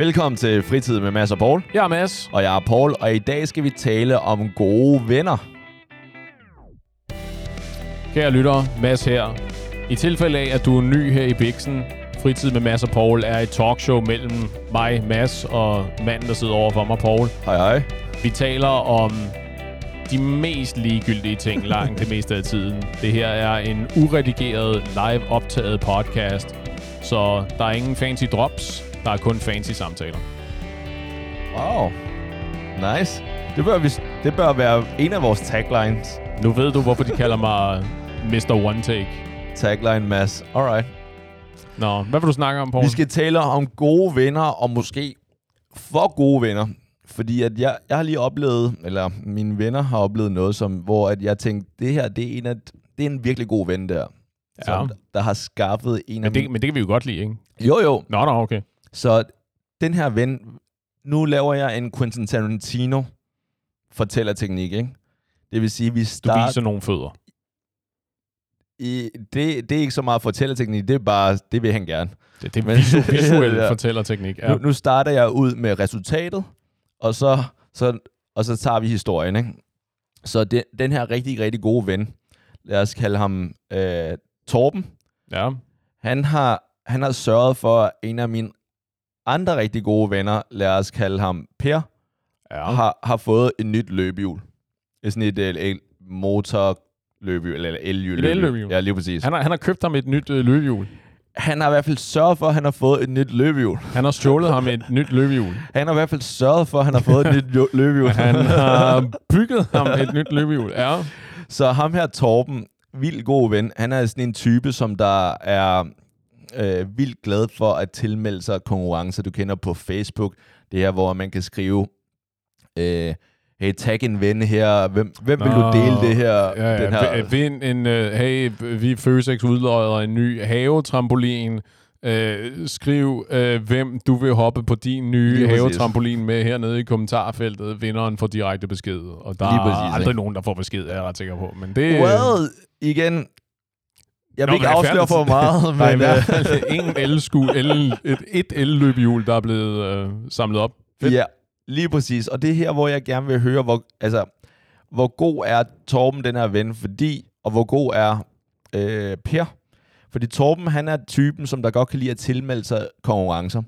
Velkommen til Fritid med Mads og Paul. Jeg er Mads. Og jeg er Paul, og i dag skal vi tale om gode venner. Kære lyttere, Mads her. I tilfælde af, at du er ny her i Bixen, Fritid med Mads og Paul er et talkshow mellem mig, Mads, og manden, der sidder over for mig, Paul. Hej hej. Vi taler om de mest ligegyldige ting langt det meste af tiden. Det her er en uredigeret, live optaget podcast, så der er ingen fancy drops, der er kun fancy samtaler. Wow. Nice. Det bør, vi, det bør være en af vores taglines. Nu ved du, hvorfor de kalder mig Mr. One Take. Tagline Mads. Alright. Nå, hvad vil du snakke om, Paul? Vi skal tale om gode venner, og måske for gode venner. Fordi at jeg, jeg har lige oplevet, eller mine venner har oplevet noget, som, hvor at jeg tænkte, det her, det er en, af, det er en virkelig god ven der. Ja. Som, der har skaffet en af men, det, men det kan vi jo godt lide, ikke? Jo, jo. Nå, nå, okay. Så den her ven, nu laver jeg en Quentin Tarantino fortællerteknik, ikke? Det vil sige, vi Du starter... viser nogle fødder. I, det, det er ikke så meget fortællerteknik, det er bare, det vil han gerne. Det, det er Men- visu- visuel Ja. fortællerteknik. Ja. Ja. Nu, nu starter jeg ud med resultatet, og så, så, og så tager vi historien, ikke? Så det, den her rigtig, rigtig gode ven, lad os kalde ham øh, Torben, ja. han har, han har sørget for at en af mine andre rigtig gode venner, lad os kalde ham Per, Ja. har, har fået et nyt løbehjul. Sådan et el, el, motorløbehjul, eller elhjul. Et elløbehjul. Ja, lige præcis. Han har, han har købt ham et nyt øh, løbehjul. Han har i hvert fald sørget for, at han har fået et nyt løbehjul. Han har stjålet ham et nyt løbehjul. Han har i hvert fald sørget for, at han har fået et nyt løbehjul. Han har bygget ham et nyt løbehjul. Ja. Så ham her, Torben, vild god ven, han er sådan en type, som der er øh, vildt glad for at tilmelde sig konkurrencer, du kender på Facebook. Det her, hvor man kan skrive, øh, hey, tag en ven her, hvem, hvem vil du Nå, dele det her? Ja, ja. Den her Vind en, uh, hey, vi Føsex udløjer en ny havetrampolin. Uh, skriv, uh, hvem du vil hoppe på din nye Lige præcis. havetrampolin med hernede i kommentarfeltet. Vinderen får direkte besked. Og der Lige er præcis, aldrig ikke? nogen, der får besked, er jeg ret sikker på. Men det, Well, igen, jeg Nå, vil ikke men det er afsløre for meget, men hvert øh, fald ingen el-sku, el, et, et el-løbehjul, der er blevet øh, samlet op. Fedt. Ja, lige præcis. Og det er her, hvor jeg gerne vil høre, hvor, altså, hvor god er Torben, den her ven, fordi, og hvor god er øh, Per. Fordi Torben, han er typen, som der godt kan lide at tilmelde sig konkurrencer.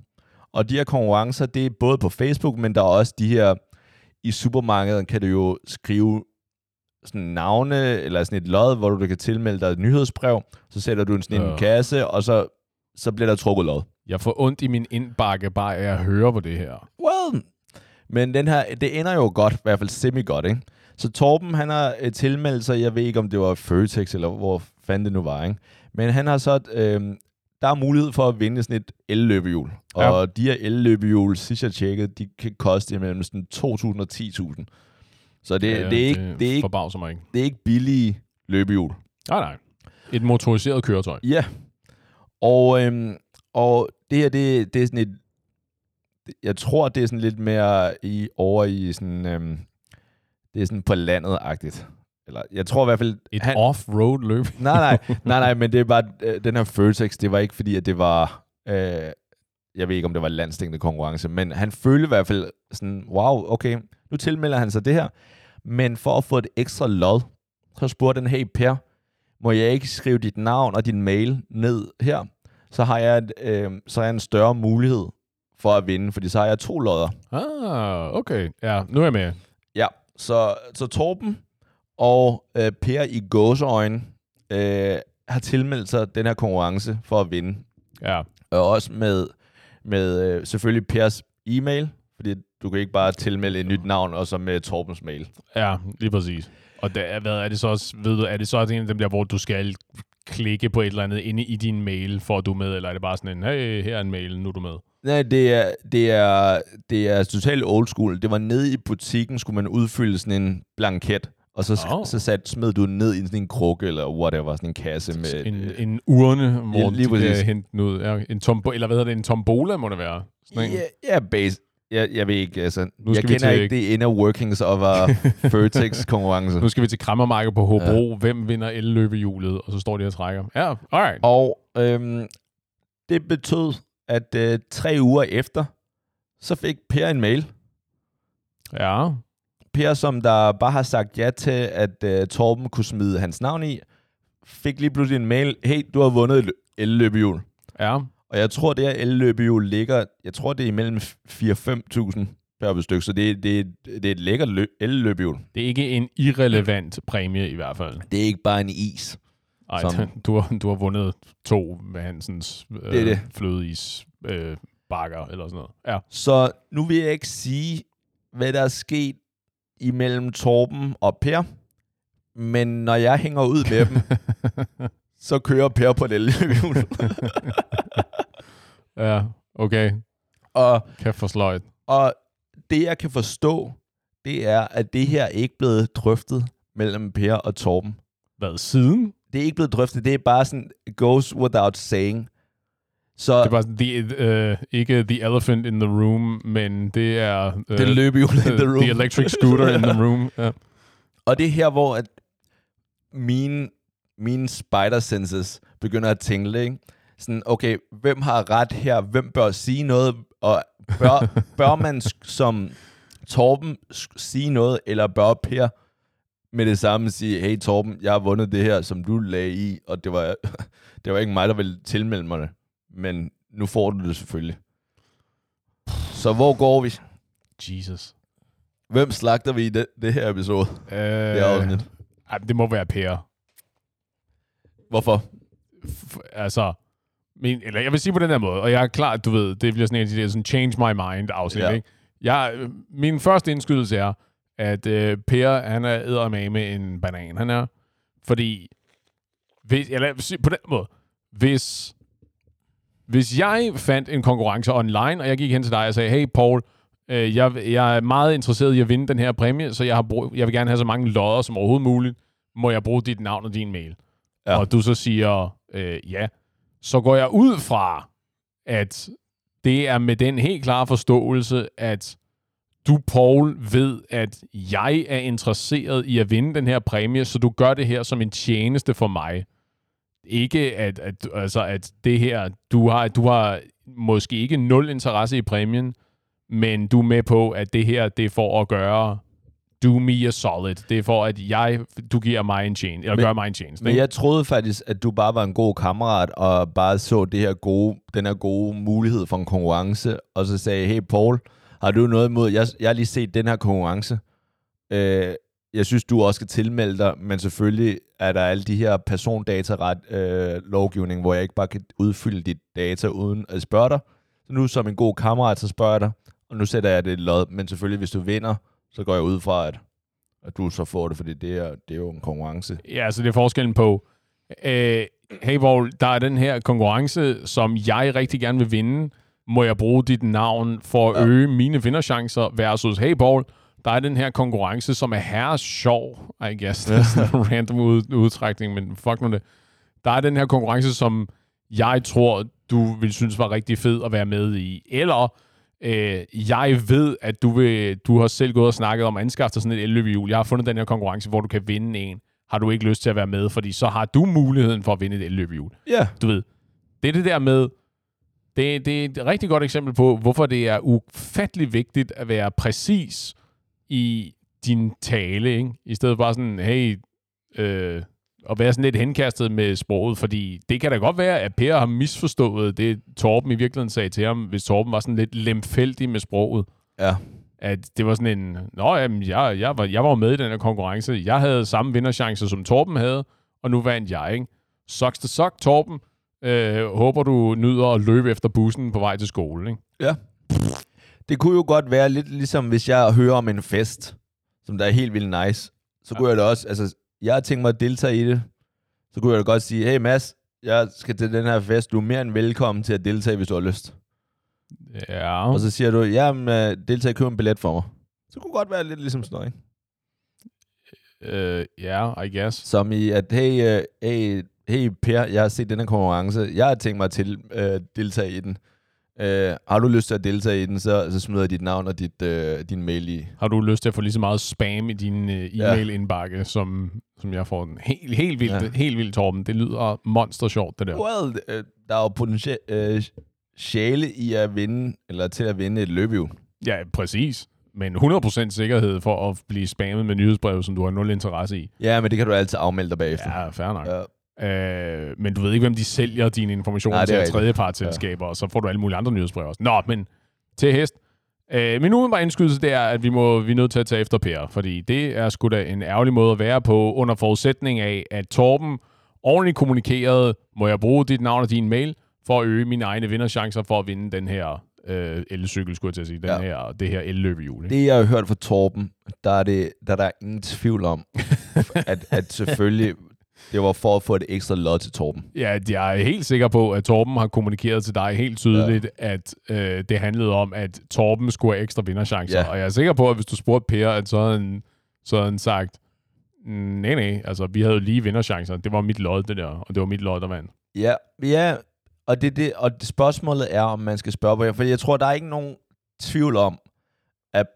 Og de her konkurrencer, det er både på Facebook, men der er også de her, i supermarkedet kan du jo skrive sådan navne, eller sådan et lod, hvor du kan tilmelde dig et nyhedsbrev. Så sætter du en sådan en Øh. kasse, og så, så bliver der trukket lod. Jeg får ondt i min indbakke bare af at høre på det her. Well, men den her, det ender jo godt, i hvert fald semi-godt, ikke? Så Torben, han har øh, tilmeldt sig, jeg ved ikke, om det var Føtex, eller hvor fanden det nu var, ikke? Men han har så, øh, der er mulighed for at vinde sådan et el-løbehjul. Ja. Og de her el-løbehjul, sidst jeg tjekkede, de kan koste imellem sådan 2.000 og 10.000. Så det, Ja, det, er ikke, det, er ikke, mig ikke. det er ikke billige løbehjul. Nej, nej. Et motoriseret køretøj. Ja. Og, øhm, og det her, det, det er sådan et... Jeg tror, det er sådan lidt mere i, over i sådan... Øhm, det er sådan på landet-agtigt. Eller jeg tror i hvert fald... Et han, off-road løb. nej, nej, nej, nej, men det er bare... Øh, den her Føtex, det var ikke fordi, at det var... Øh, jeg ved ikke, om det var landstækkende konkurrence, men han følte i hvert fald sådan, wow, okay, nu tilmelder han sig det her. Men for at få et ekstra lod, så spurgte han, hey Per, må jeg ikke skrive dit navn og din mail ned her? Så har jeg, et, øh, så har jeg en større mulighed for at vinde, fordi så har jeg to lodder. Ah, okay. Ja, nu er jeg med. Ja, så, så Torben og øh, Per i gåseøjne øh, har tilmeldt sig den her konkurrence for at vinde. Ja. Og også med, med øh, selvfølgelig Pers e-mail, fordi du kan ikke bare tilmelde et nyt navn, og så med Torbens mail. Ja, lige præcis. Og der, hvad er det så også, ved du, er det så også en af dem der, hvor du skal klikke på et eller andet inde i din mail, for at du er med, eller er det bare sådan en, hey, her er en mail, nu er du med? Nej, det er, det er, det er totalt old school. Det var nede i butikken, skulle man udfylde sådan en blanket, og så, Oh. så sat, smed du ned i sådan en krukke, eller whatever, sådan en kasse med... En, øh, en urne, hvor Ja, lige de kan hente den ud. Ja, en tombo, eller hvad hedder det, en tombola må det være. Sådan en. Ja, ja, base. Jeg, jeg ved ikke, altså, Nu jeg skal vi kender til- ikke det inner workings of a Vertex-konkurrence. Nu skal vi til krammermarked på Hobro. Ja. Hvem vinder el-løbehjulet? Og så står de og trækker. Ja, alright. Og øhm, det betød, at øh, tre uger efter, så fik Per en mail. Ja. Per, som der bare har sagt ja til, at uh, Torben kunne smide hans navn i, fik lige pludselig en mail. Hey, du har vundet et el-løbehjul. Ja. Og jeg tror, det her el-løbehjul ligger, jeg tror, det er imellem 4-5.000 per stykke, så det, det, det er et lækkert lø- el-løbehjul. Det er ikke en irrelevant præmie i hvert fald. Det er ikke bare en is. Ej, Som- du, har, du har vundet to med Hansens øh, Det er det. flødeis øh, bakker eller sådan noget. Ja. Så nu vil jeg ikke sige, hvad der er sket imellem Torben og Per, men når jeg hænger ud med dem, så kører Per på et el-løbehjul. ja, okay. og, Kæft for sløjt. og det, jeg kan forstå, det er, at det her er ikke blevet drøftet mellem Per og Torben. Hvad, siden? Det er ikke blevet drøftet, det er bare sådan, goes without saying. Så Det er bare the, øh, ikke the elephant in the room, men det er... Øh, det løbehjul in the room. The electric scooter in the room. Ja. Og det er her, hvor at mine, mine spider senses begynder at tænke, ikke? Sådan, okay, hvem har ret her? Hvem bør sige noget? Og bør, bør man som Torben sige noget, eller bør Per med det samme sige, hey Torben, jeg har vundet det her, som du lagde i, og det var, det var ikke mig, der ville tilmelde mig det. Men nu får du det selvfølgelig. Så hvor går vi? Jesus. Hvem slagter vi i det, det her episode? Øh, Det afsnit. ej, det må være Per. Hvorfor? F- altså, min, eller jeg vil sige på den her måde, og jeg er klar, du ved, det bliver sådan en af de sådan change my mind afsnit, Ja. ikke? Jeg, min første indskydelse er, at øh, Per, han er eddermame med en banan, han er. Fordi, hvis, eller på den måde, hvis, hvis jeg fandt en konkurrence online, og jeg gik hen til dig og sagde, hey Paul, øh, jeg, jeg er meget interesseret i at vinde den her præmie, så jeg, har brug, jeg vil gerne have så mange lodder som overhovedet muligt. Må jeg bruge dit navn og din mail? Ja. Og du så siger øh, ja. Så går jeg ud fra, at det er med den helt klare forståelse, at du, Paul, ved, at jeg er interesseret i at vinde den her præmie, så du gør det her som en tjeneste for mig. Ikke at, at, altså, at det her, du har, du har måske ikke nul interesse i præmien, men du er med på, at det her, det er for at gøre do me a solid. Det er for, at jeg, du giver mig en tjeneste, eller Men- gør mig en tjeneste. Men jeg troede faktisk, at du bare var en god kammerat, og bare så det her gode, den her gode mulighed for en konkurrence, og så sagde, hey Paul, har du noget imod, jeg, jeg har lige set den her konkurrence, øh, jeg synes, du også skal tilmelde dig, men selvfølgelig er der alle de her persondataret øh, lovgivning, hvor jeg ikke bare kan udfylde dit data uden at spørge dig. Så nu som en god kammerat, så spørger jeg dig, og nu sætter jeg det lod, men selvfølgelig, hvis du vinder, så går jeg ud fra, at, at du så får det, fordi det er, det er jo en konkurrence. Ja, så det er forskellen på, øh, hey Paul, der er den her konkurrence, som jeg rigtig gerne vil vinde. Må jeg bruge dit navn for at Ja. øge mine vinderchancer versus, hey Paul, der er den her konkurrence, som er herre sjov, I guess. Det er sådan en random ud, udtrækning, men fuck nu det. Der er den her konkurrence, som jeg tror, du vil synes var rigtig fed at være med i. Eller øh, jeg ved, at du, vil, du har selv gået og snakket om at anskaffe dig sådan et elløbehjul. Jeg har fundet den her konkurrence, hvor du kan vinde en. Har du ikke lyst til at være med, fordi så har du muligheden for at vinde et elløbehjul. Ja, Du ved, det er det der med, det, det er et rigtig godt eksempel på, hvorfor det er ufattelig vigtigt at være præcis i din tale, ikke? I stedet for bare sådan, hey, øh, at være sådan lidt henkastet med sproget, fordi det kan da godt være, at Per har misforstået det, Torben i virkeligheden sagde til ham, hvis Torben var sådan lidt lemfældig med sproget. ja. At det var sådan en, nå, jamen, jeg, jeg, var, jeg var med i den her konkurrence. Jeg havde samme vinderchance, som Torben havde, og nu vandt jeg, ikke? Sucks to suck, Torben. Øh, håber, du nyder at løbe efter bussen på vej til skole, ikke? Ja. Det kunne jo godt være lidt ligesom, hvis jeg hører om en fest, som der er helt vildt nice. Så kunne jeg da også, altså, jeg har tænkt mig at deltage i det. Så kunne jeg da godt sige, hey Mads, jeg skal til den her fest. Du er mere end velkommen til at deltage, hvis du har lyst. Ja. Og så siger du, jamen, uh, deltag, køb en billet for mig. Så kunne godt være lidt ligesom sådan noget, ikke? Øh, ja, I guess. Som i, at hey, uh, hey, hey Per, jeg har set den her konkurrence. Jeg har tænkt mig til uh, deltage i den. Uh, har du lyst til at deltage i den, så, så smider jeg dit navn og dit, uh, din mail i. Har du lyst til at få lige så meget spam i din øh, e-mail-indbakke, som, som jeg får den? Helt, helt vildt, Ja. ja. helt vildt, Torben. Det lyder monster sjovt, det der. Well, øh, der er jo potentielt... Øh, sjæle i at vinde, eller til at vinde et løbehjul. Ja, præcis. Men 100% sikkerhed for at blive spammet med nyhedsbrev, som du har nul interesse i. Ja, men det kan du altid afmelde dig bagefter. Ja, fair nok. Ja. Øh, men du ved ikke, hvem de sælger dine informationer Nej, til er tredjepartsselskaber, ja. og så får du alle mulige andre nyhedsbrev også. Nå, men til hest. Øh, min umiddelbare indskydelse, det er, at vi, må, vi er nødt til at tage efter Per, fordi det er sgu da en ærgerlig måde at være på, under forudsætning af, at Torben ordentligt kommunikerede, må jeg bruge dit navn og din mail, for at øge mine egne vinderchancer for at vinde den her øh, elcykel, skulle jeg til at sige, den Ja. her, det her elløbehjul. ikke? Det, jeg har hørt fra Torben, der er, det, der er der ingen tvivl om, at, at selvfølgelig, det var for at få et ekstra lod til Torben. Ja, jeg er helt sikker på, at Torben har kommunikeret til dig helt tydeligt, ja. at øh, det handlede om, at Torben skulle have ekstra vinderchancer. Ja. Og jeg er sikker på, at hvis du spurgte Per, at så havde han, så havde han sagt, "Mm, nej, nej, altså vi havde jo lige vinderchancer. Det var mit lod, det der, og det var mit lod, der vandt. Ja, ja og, det, det, og det spørgsmålet er, om man skal spørge på jer, for jeg tror, der er ikke nogen tvivl om, at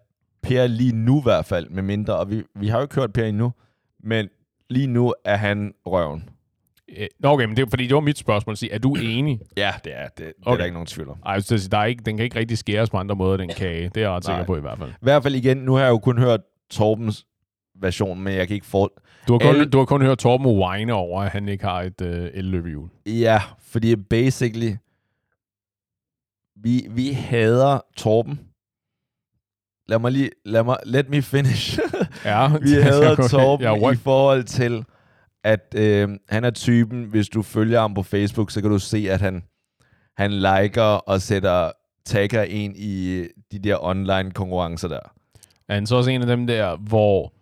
Per lige nu i hvert fald, med mindre, og vi, vi har jo ikke hørt Per endnu, men lige nu er han røven. Øh, Nå, okay, men det er fordi, det var mit spørgsmål at sige, er du enig? Ja, det er, det, det er Okay. der ikke nogen tvivl om. Ej, sige, der er ikke, den kan ikke rigtig skæres på andre måder, den kage. Det er jeg ret sikker på i hvert fald. I hvert fald igen, nu har jeg jo kun hørt Torbens version, men jeg kan ikke få... Du har kun, Alle- du har kun hørt Torben whine over, at han ikke har et øh, elløbehjul. Ja, fordi basically, vi, vi hader Torben. Lad mig lige, lad mig, let me finish. Ja, vi hader okay. Torben Ja, i forhold til, at øh, han er typen, hvis du følger ham på Facebook, så kan du se, at han, han liker og sætter tagger ind i de der online konkurrencer der. Er han så også en af dem der, hvor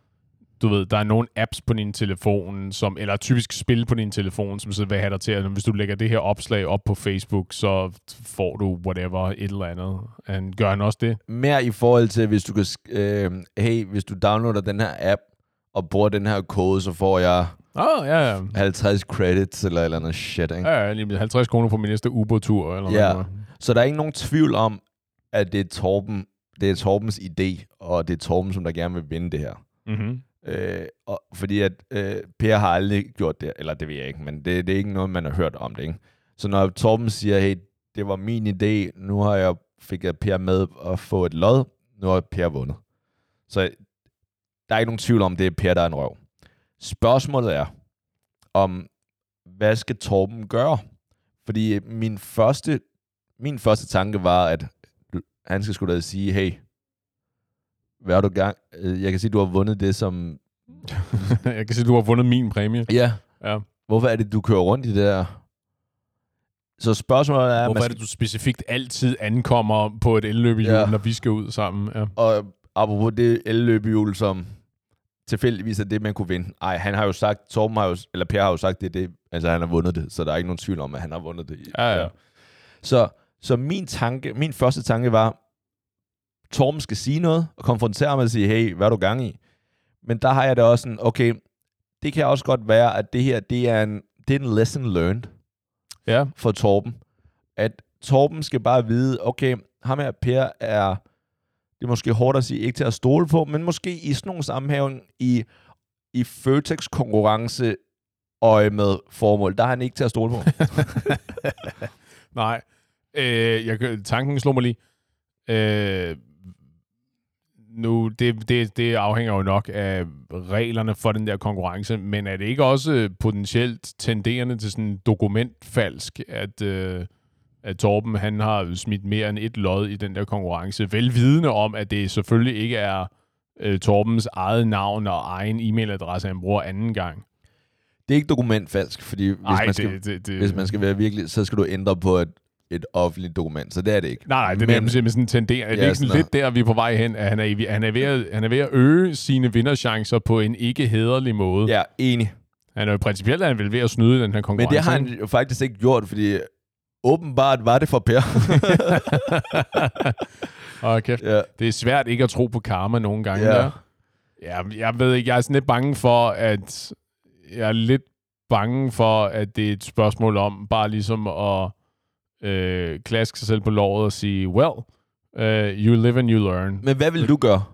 du ved, der er nogle apps på din telefon, som, eller typisk spil på din telefon, som så vil have dig til, at hvis du lægger det her opslag op på Facebook, så får du whatever, et eller andet. Han, gør han også det? Mere i forhold til, hvis du kan, øh, hey, hvis du downloader den her app, og bruger den her kode, så får jeg oh, ja, ja. 50 credits eller et eller andet shit, ikke? Ja, ja, lige 50 kroner på min næste Uber-tur, eller Ja. noget. Så der er ikke nogen tvivl om, at det er Torben, det er Torbens idé, og det er Torben, som der gerne vil vinde det her. Mm-hmm. Øh, og, fordi at øh, Per har aldrig gjort det, eller det ved jeg ikke, men det, det er ikke noget, man har hørt om det, ikke? Så når Torben siger, hey, det var min idé, nu har jeg fik jeg Per med at få et lod, nu har Per vundet. Så der er ikke nogen tvivl om, det er Per, der er en røv. Spørgsmålet er, om hvad skal Torben gøre? Fordi min første, min første tanke var, at han skal skulle da sige, hey, hvad du gang? øh, Jeg kan se, du har vundet det som... jeg kan se, du har vundet min præmie. Ja. Ja. Hvorfor er det, du kører rundt i det der? Så spørgsmålet er... Hvorfor man er det, du specifikt altid ankommer på et elløbehjul, Ja. ja. når vi skal ud sammen? Ja. Og apropos det elløbehjul, som tilfældigvis er det, man kunne vinde. Ej, han har jo sagt, Torben har jo, eller Per har jo sagt, det er det, altså han har vundet det, så der er ikke nogen tvivl om, at han har vundet det. Ja, ja. Så, så min tanke, min første tanke var, Torben skal sige noget, og konfrontere ham og sige, hey, hvad er du gang i? Men der har jeg det også sådan, okay, det kan også godt være, at det her, det er en, det er en lesson learned ja. for Torben. At Torben skal bare vide, okay, ham her Per er, det er måske hårdt at sige, ikke til at stole på, men måske i sådan nogle sammenhæng i, i Føtex konkurrence øje med formål, der er han ikke til at stole på. Nej. Øh, jeg, tanken slår mig lige. Øh, nu, det, det, det afhænger jo nok af reglerne for den der konkurrence, men er det ikke også potentielt tenderende til sådan dokumentfalsk, at, øh, at Torben han har smidt mere end et lod i den der konkurrence, velvidende om, at det selvfølgelig ikke er øh, Torbens eget navn og egen e-mailadresse, han bruger anden gang. Det er ikke dokumentfalsk, fordi hvis, Ej, man skal, det, det, det, hvis man skal være virkelig, så skal du ændre på et, et offentligt dokument, så det er det ikke. Nej, nej, det er Men- nemlig simpelthen sådan tenderer. Er det Ja, ikke sådan lidt der, vi er på vej hen, at han er, han er, ved, at, han er ved at øge sine vinderchancer på en ikke hederlig måde? Ja, enig. Han er jo principielt er han vel ved at snyde den her Men konkurrence. det har han jo faktisk ikke gjort, fordi åbenbart var det for Per. Åh, kæft. ja. Det er svært ikke at tro på karma nogle gange. Ja. Ja. ja, jeg ved ikke, jeg er sådan lidt bange for, at jeg er lidt bange for, at det er et spørgsmål om bare ligesom at øh, klaske sig selv på låret og sige, well, uh, you live and you learn. Men hvad vil du gøre?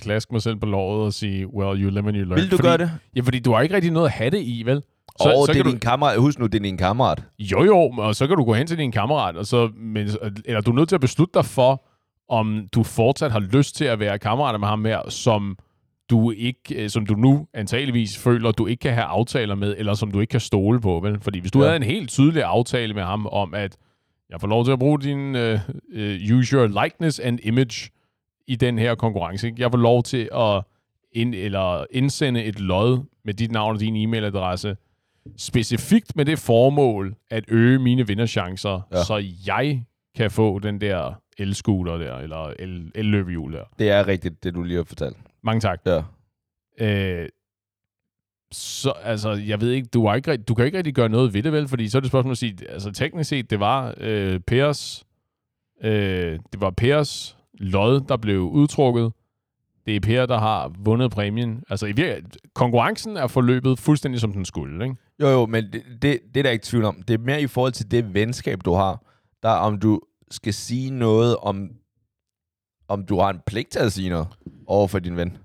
Klaske mig selv på låret og sige, well, you live and you learn. Vil du fordi, gøre det? Ja, fordi du har ikke rigtig noget at have det i, vel? Så, og så det er din kammerat. Husk nu, det er din kammerat. Jo, jo, og så kan du gå hen til din kammerat, og så, men, eller du er nødt til at beslutte dig for, om du fortsat har lyst til at være kammerater med ham her, som du ikke, øh, som du nu antageligvis føler, du ikke kan have aftaler med, eller som du ikke kan stole på, vel? Fordi hvis du ja. Havde en helt tydelig aftale med ham om, at jeg får lov til at bruge din uh, uh, use your likeness and image i den her konkurrence, ikke? jeg får lov til at ind, eller indsende et lod med dit navn og din e-mailadresse, specifikt med det formål at øge mine vinderchancer, ja. Så jeg kan få den der el-scooter der, eller el- el-løbehjul der. Det er rigtigt, det du lige har fortalt. Mange tak. Ja. Øh, så altså, jeg ved ikke, du, har ikke, du kan ikke rigtig gøre noget ved det, vel? Fordi så er det spørgsmål at sige, altså teknisk set, det var øh, Pers, øh, det var Pers lod, der blev udtrukket. Det er Per, der har vundet præmien. Altså, i vir- konkurrencen er forløbet fuldstændig som den skulle, ikke? Jo, jo, men det, det, det er der ikke tvivl om. Det er mere i forhold til det venskab, du har. Der er, om du skal sige noget om, om du har en pligt til at sige noget over for din ven.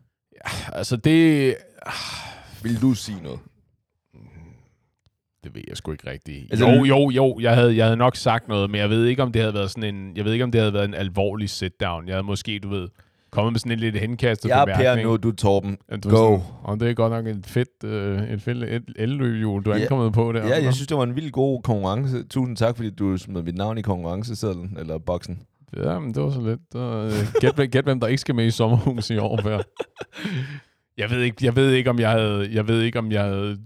Altså, det, Vil du sige noget? det ved jeg sgu ikke rigtigt. Altså, jo, jo, jo, jeg havde, jeg havde nok sagt noget, men jeg ved ikke, om det havde været sådan en, jeg ved ikke, om det havde været en alvorlig sit-down. Jeg havde måske, du ved, kommet med sådan en lidt henkastet Jeg er Per bemærkning. nu, du er Torben. Ja, Du Go. Sådan, og det er godt nok et fedt, øh, et fedt el- elløbehjul, du er Ja. ankommet på der. Ja, jeg synes, det var en vild god konkurrence. Tusind tak, fordi du smed mit navn i konkurrencesedlen, eller boksen. Ja, men det var så lidt. Uh, gæt, gæt, hvem der ikke skal med i sommerhus i år, Per. Jeg ved ikke, jeg ved ikke, om jeg havde, jeg ved ikke, om jeg havde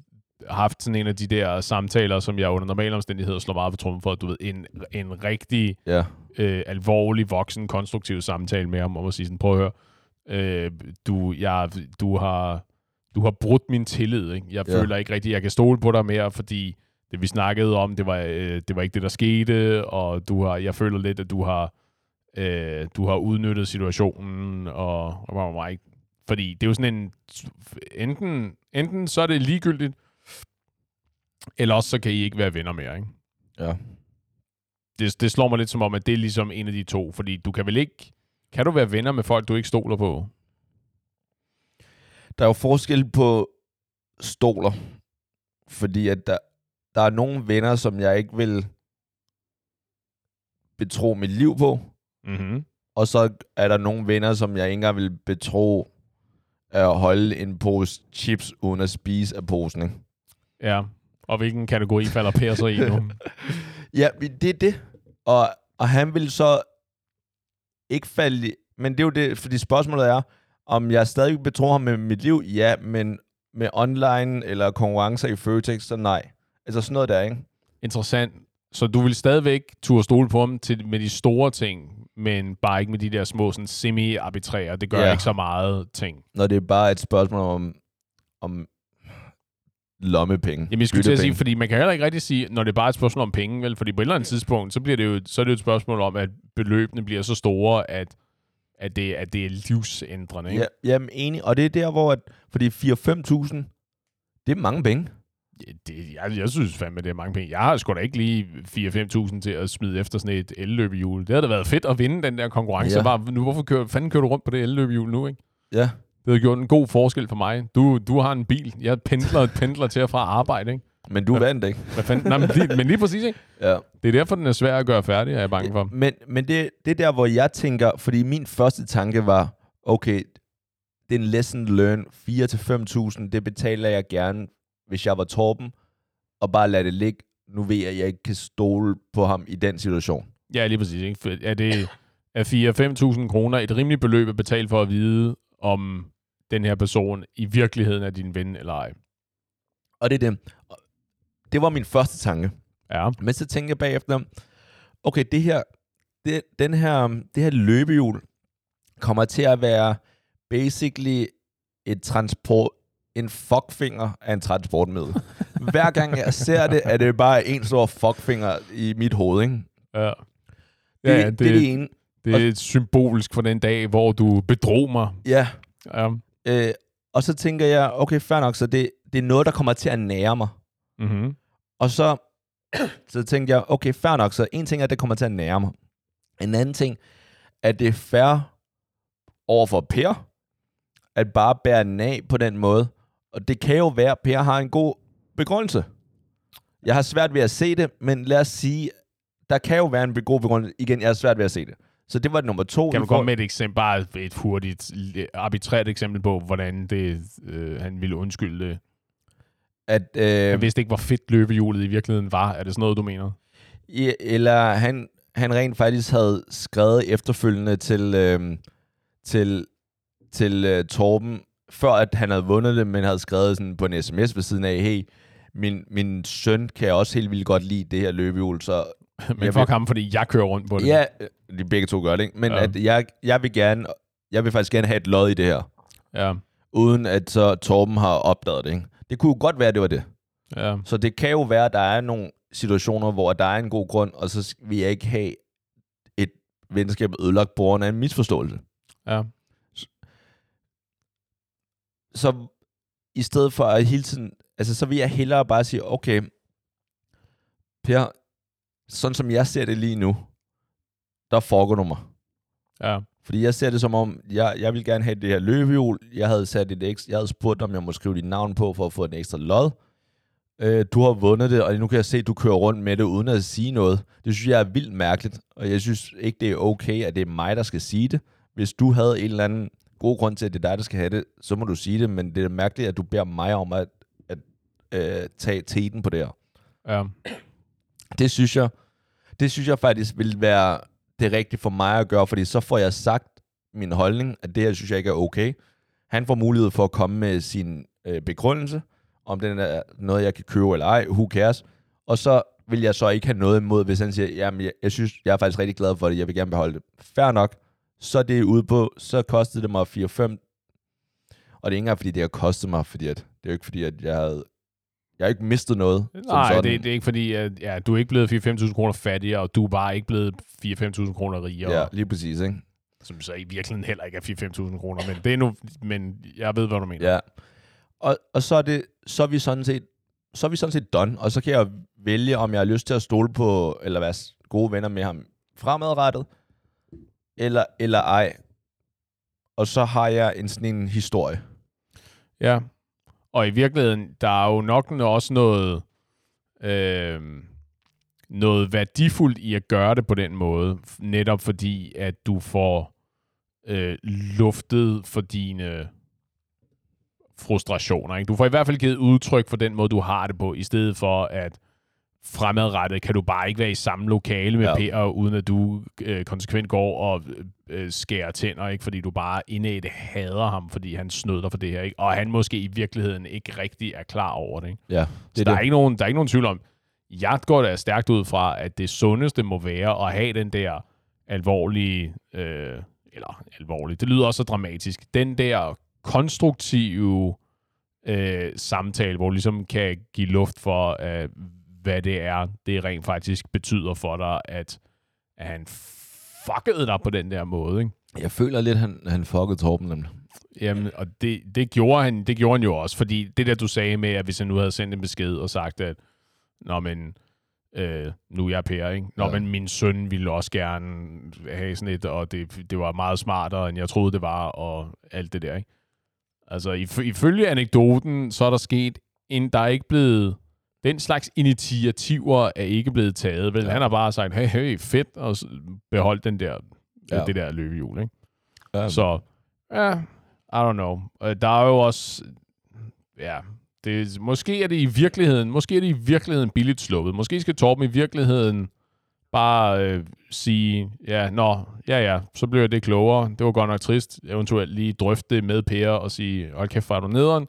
haft sådan en af de der samtaler, som jeg under normale omstændigheder slår meget på trummen for, du ved, en, en rigtig Ja. øh, alvorlig, voksen, konstruktiv samtale med ham, om at sige sådan, prøv at høre, øh, du, jeg, du, har, du har brudt min tillid, ikke? Jeg Ja. føler ikke rigtigt, jeg kan stole på dig mere, fordi det vi snakkede om, det var, øh, det var ikke det, der skete, og du har, jeg føler lidt, at du har, øh, du har udnyttet situationen, og, og, og ikke. Fordi det er jo sådan en, enten, enten så er det ligegyldigt, eller også så kan I ikke være venner mere, ikke? Ja. det, det slår mig lidt som om, at det er ligesom en af de to. Fordi du kan vel ikke... Kan du være venner med folk, du ikke stoler på? Der er jo forskel på stoler. Fordi at der, der er nogle venner, som jeg ikke vil betro mit liv på. Mm-hmm. Og så er der nogle venner, som jeg ikke engang vil betro at holde en pose chips uden at spise af posen. Ikke? Ja. Og hvilken kategori falder Per så i nu? Ja, det er det. Og, og han vil så ikke falde i, Men det er jo det, fordi spørgsmålet er, om jeg stadig betror ham med mit liv? Ja, men med online eller konkurrencer i Føtex, så nej. Altså sådan noget der, ikke? Interessant. Så du vil stadigvæk turde stole på ham til, med de store ting, men bare ikke med de der små sådan semi-arbitrære. Det gør Ja. ikke så meget ting. Når det er bare et spørgsmål om, om lommepenge. Jamen, jeg skulle til at sige, fordi man kan heller ikke rigtig sige, når det er bare et spørgsmål om penge, vel? Fordi på et eller andet tidspunkt, så, bliver det jo, så er det jo et spørgsmål om, at beløbene bliver så store, at, at, det, at det er livsændrende. Ikke? Ja, jamen enig. Og det er der, hvor... At, fordi 4-5.000, det er mange penge. Det, jeg, jeg synes fandme, det er mange penge. Jeg har sgu da ikke lige 4-5.000 til at smide efter sådan et elløbehjul. Det havde da været fedt at vinde den der konkurrence. Ja. Bare, nu, hvorfor kører, fanden kører du rundt på det elløbehjul nu, ikke? Ja. Det havde gjort en god forskel for mig. Du, du har en bil. Jeg pendler, pendler til og fra arbejde, ikke? Men du vandt, ikke? Hvad fanden? Nej, men, lige, men lige præcis, ikke? Ja. Det er derfor, den er svær at gøre færdig, er jeg bange for. Men, men det, det er der, hvor jeg tænker, fordi min første tanke var, okay, det er en lesson learn, 4-5.000, det betaler jeg gerne, hvis jeg var Torben, og bare lade det ligge. Nu ved jeg, at jeg ikke kan stole på ham i den situation. Ja, lige præcis. Ikke? Er det er 4-5.000 kroner et rimeligt beløb at betale for at vide, om den her person i virkeligheden er din ven eller ej? Og det er det. Det var min første tanke. Ja. Men så tænker jeg bagefter, okay, det her, det, den her, det her løbehjul kommer til at være basically et transport, en fuckfinger af en transportmiddel. Hver gang jeg ser det, er det bare en stor fuckfinger i mit hoved, ikke? Ja. Det, Ja, det, det er det ene. Det er symbolisk for den dag, hvor du bedrog mig. Ja, Ja. øh, og så tænker jeg, okay, fair nok, så det, det er noget, der kommer til at nære mig. Mm-hmm. Og så, så tænkte jeg, okay, fair nok, så en ting er, at det kommer til at nære mig. En anden ting, at det er fair over for Per, at bare bære den af på den måde. Og det kan jo være, at Per har en god begrundelse. Jeg har svært ved at se det, men lad os sige, der kan jo være en god begrundelse. Igen, jeg har svært ved at se det. Så det var nummer to. Kan i for- komme med et eksempel, bare et hurtigt, arbitrært eksempel på, hvordan det, øh, han ville undskylde det? At, øh, Jeg vidste ikke, hvor fedt løbehjulet i virkeligheden var. Er det sådan noget, du mener? i, eller han, han rent faktisk havde skrevet efterfølgende til, øh, til, til øh, Torben, før at han havde vundet det, men havde skrevet sådan på en sms ved siden af, hey, min, min søn kan også helt vildt godt lide det her løbehjul, så Men Jeg fuck vil- ham, fordi jeg kører rundt på det. ja, øh, de begge to gør det, ikke? Men Ja. at jeg, jeg vil gerne, jeg vil faktisk gerne have et lod i det her, Ja, uden at så Torben har opdaget det, ikke? Det kunne jo godt være, at det var det. ja. Så det kan jo være, at der er nogle situationer, hvor der er en god grund, og så vil jeg ikke have et venskab ødelagt på grund af en misforståelse. ja. Så i stedet for at hele tiden, altså så vil jeg hellere bare sige, okay, Per, sådan som jeg ser det lige nu, der foregår du mig. ja. Fordi jeg ser det som om, jeg, jeg vil gerne have det her løbehjul. Jeg havde, sat et ekstra, jeg havde spurgt, om jeg må skrive dit navn på, for at få en ekstra lod. Øh, du har vundet det, og nu kan jeg se, at du kører rundt med det, uden at sige noget. Det synes jeg er vildt mærkeligt, og jeg synes ikke, det er okay, at det er mig, der skal sige det. Hvis du havde en eller anden god grund til, at det er dig, der skal have det, så må du sige det, men det er mærkeligt, at du beder mig om at, at øh, tage teten på det her. ja. Det synes jeg, det synes jeg faktisk vil være det rigtige for mig at gøre, fordi så får jeg sagt min holdning, at det her synes jeg ikke er okay. Han får mulighed for at komme med sin øh, begrundelse, om den er noget, jeg kan købe eller ej, who cares. Og så vil jeg så ikke have noget imod, hvis han siger, jamen jeg, jeg synes, jeg er faktisk rigtig glad for det, jeg vil gerne beholde det. Fair nok. Så er det ude på, så kostede det mig 4-5. Og det er ikke engang, fordi det har kostet mig, fordi at, det er jo ikke fordi, at jeg havde, jeg har ikke mistet noget. Nej, det, det er ikke fordi, at ja, du er ikke blevet 4-5.000 kroner fattigere, og du er bare ikke blevet 4-5.000 kroner rigere, Ja, lige præcis, ikke? som så i virkeligheden heller ikke er 4-5.000 kroner, men det er nu, men jeg ved, hvad du mener. Ja. Og, og så er det, så er vi sådan set, så er vi sådan set done, og så kan jeg vælge, om jeg har lyst til at stole på, eller være gode venner med ham fremadrettet, eller, eller ej. Og så har jeg en sådan en historie. Ja. Og i virkeligheden, der er jo nok også noget, øh, noget værdifuldt i at gøre det på den måde, netop fordi, at du får øh, luftet for dine frustrationer. Ikke? Du får i hvert fald givet udtryk for den måde, du har det på, i stedet for at fremadrettet kan du bare ikke være i samme lokale med Ja. Per, uden at du øh, konsekvent går og øh, skærer tænder, ikke? fordi du bare indædt hader ham, fordi han snød dig for det her. Ikke? Og han måske i virkeligheden ikke rigtig er klar over det. Ikke? Ja, Det det så er der, det. er ikke nogen, der er ikke nogen tvivl om, jeg går da stærkt ud fra, at det sundeste må være at have den der alvorlige, øh, eller alvorlige, det lyder også så dramatisk, den der konstruktive øh, samtale, hvor du ligesom kan give luft for, øh, hvad det er, det rent faktisk betyder for dig, at, at han fuckede dig på den der måde, ikke? Jeg føler lidt, han, han fuckede Torben nemlig. Jamen, og det, det, gjorde han, det gjorde han jo også, fordi det der, du sagde med, at hvis han nu havde sendt en besked og sagt, at Nå, men øh, nu er jeg Per, ikke? Nå, Ja. men min søn ville også gerne have sådan et, og det, det var meget smartere, end jeg troede, det var, og alt det der, ikke? Altså, if, ifølge anekdoten, så er der sket, en, der er ikke blevet, den slags initiativer er ikke blevet taget, vel? Ja. Han har bare sagt, hey, hey, fedt, og beholdt den der, Ja. ja. det der løbehjul, ikke? Ja, Så, ja, I don't know. Øh, Der er jo også, ja, det, måske er det i virkeligheden, måske er det i virkeligheden billigt sluppet. Måske skal Torben i virkeligheden bare øh, sige, ja, nå, ja, ja, så bliver det klogere. Det var godt nok trist. Eventuelt lige drøfte det med Per og sige, hold kæft, var du nederen.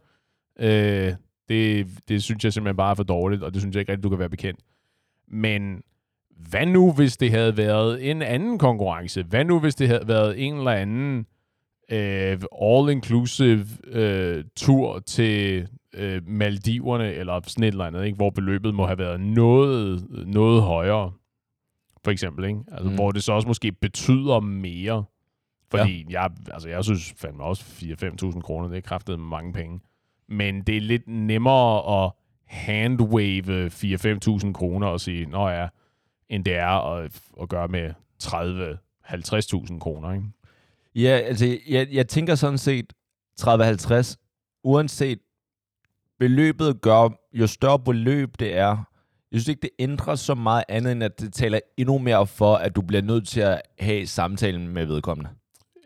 Øh, det, det synes jeg simpelthen bare er for dårligt, og det synes jeg ikke rigtig, du kan være bekendt. Men hvad nu, hvis det havde været en anden konkurrence? Hvad nu, hvis det havde været en eller anden øh, all-inclusive øh, tur til øh, Maldiverne, eller sådan et eller andet, ikke? hvor beløbet må have været noget, noget højere, for eksempel, ikke? Altså, mm. hvor det så også måske betyder mere. Fordi ja. jeg, altså, jeg synes fandme også 4-5.000 kroner, det er kraftet mange penge. Men det er lidt nemmere at handwave 4-5.000 kroner og sige, nå ja, end det er at, at gøre med 30-50.000 kroner, ikke? Ja, altså, jeg, jeg tænker sådan set 30-50, uanset beløbet gør, jo større beløb det er, Jeg synes ikke, det ændrer så meget andet, end at det taler endnu mere for, at du bliver nødt til at have samtalen med vedkommende.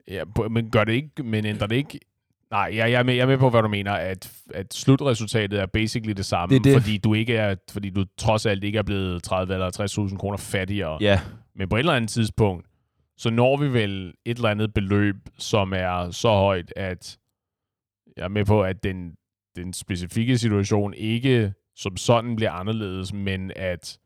Ja, men gør det ikke, men ændrer det ikke... Nej, jeg, jeg, er med, jeg er med på, hvad du mener, at, at slutresultatet er basically det samme, Det det. fordi du ikke er, fordi du trods alt ikke er blevet 30 eller 50.000 kroner fattigere. Ja, Men på et eller andet tidspunkt, så når vi vel et eller andet beløb, som er så højt, at jeg er med på, at den, den specifikke situation ikke som sådan bliver anderledes, men at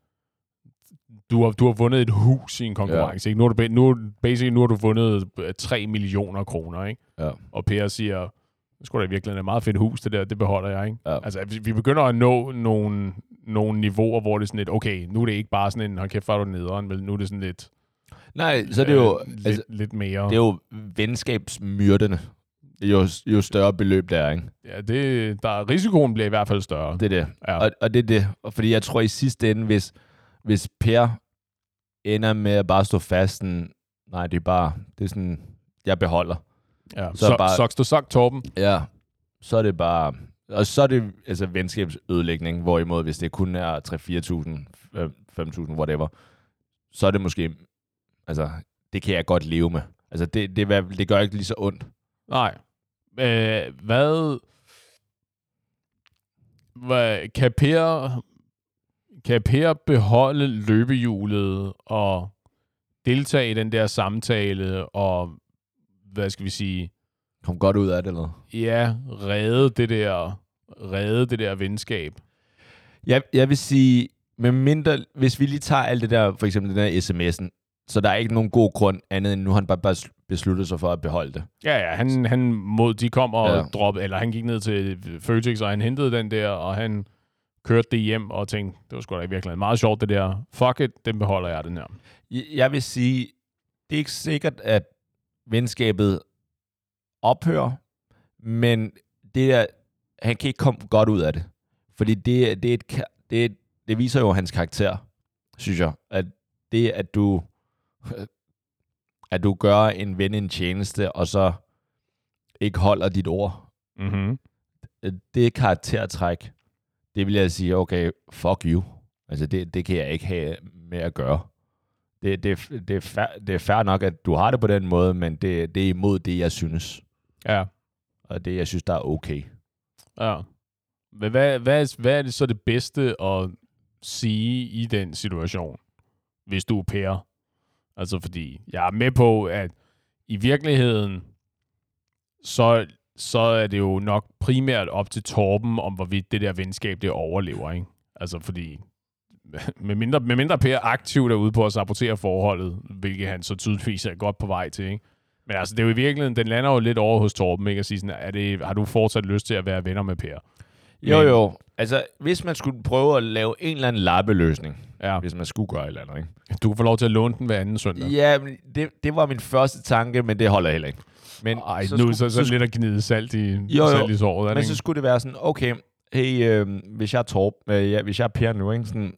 du har, du har vundet et hus i en konkurrence. Ja. Ikke? Nu, har du, nu, basically, nu har du vundet øh, 3 millioner kroner, ikke? Ja. Og Per siger, det skulle da virkelig et meget fedt hus, det der, det beholder jeg, ikke? Ja. Altså, vi, begynder at nå nogle, nogle niveauer, hvor det er sådan lidt, okay, nu er det ikke bare sådan en, hold kæft, hvor er du nederen, men nu er det sådan lidt, nej, så er det jo, øh, lidt, altså, lidt mere. det er jo venskabsmyrdende. Jo, jo større beløb der er, ikke? Ja, det, der, risikoen bliver i hvert fald større. Det er det. ja. Og, og det er det. Og Fordi jeg tror i sidste ende, hvis, hvis Per ender med at bare stå fast, sådan, nej, det er bare, det er sådan, jeg beholder. ja. så Så, bare- Socks to sock, Torben. Ja, så er det bare, og så er det altså venskabsødelægning, hvorimod hvis det kun er 3-4.000, øh, 5.000, whatever, så er det måske, altså, det kan jeg godt leve med. Altså, det, det, fald- det gør ikke lige så ondt. Nej. Øh, hvad, hvad... Kan Per... Kan Per beholde løbehjulet og deltage i den der samtale og, hvad skal vi sige, Kom godt ud af det, eller ja, redde det der, redde det der venskab? Jeg, jeg vil sige, med mindre, hvis vi lige tager alt det der, for eksempel den der sms'en, så der er ikke nogen god grund andet end nu han bare, bare besluttet sig for at beholde det. Ja, ja, han, han mod, de kom og ja. droppede, eller han gik ned til Føtex, og han hentede den der, og han kørte det hjem og tænkte, det var sgu da i virkeligheden meget sjovt det der. Fuck it, den beholder jeg, den her. Jeg- vil sige, det er ikke sikkert, at venskabet ophører, men det er, han kan ikke komme godt ud af det. Fordi det, det, er et, det, et- det viser jo hans karakter, synes jeg. At det, at du, at du gør en ven en tjeneste, og så ikke holder dit ord, Mm-hmm. det er karaktertræk. Det vil jeg sige, okay, fuck you. Altså, det, det kan jeg ikke have med at gøre. Det, det, det, er fair, det er fair nok, at du har det på den måde, men det, det er imod det, jeg synes. Ja, Og det, jeg synes, der er okay. ja. Hvad, hvad, er- hvad er det så det bedste at sige i den situation, hvis du er Per? Altså fordi, jeg er med på, at i virkeligheden, så, så er det jo nok primært op til Torben, om hvorvidt det der venskab, det overlever, ikke? Altså fordi, med mindre, med mindre Per aktivt er ude på at sabotere forholdet, hvilket han så tydeligvis er godt på vej til, ikke? Men altså, det er jo i virkeligheden, den lander jo lidt over hos Torben, ikke? At sige sådan, er det, har du fortsat lyst til at være venner med Per? Jo, Men- jo. Altså, hvis man skulle prøve at lave en eller anden lappeløsning, Ja. hvis man skulle gøre et eller andet, ikke? Du kan få lov til at låne den hver anden søndag. Ja, men det, det var min første tanke, men det holder heller ikke. Men Ej, nu skulle- så, så, så lidt at gnide salt i, Jo, jo. salt i såret. Men ikke? så skulle det være sådan, okay, hey, øh, hvis jeg er Torb, øh, ja, hvis jeg er Per nu, ikke, sådan,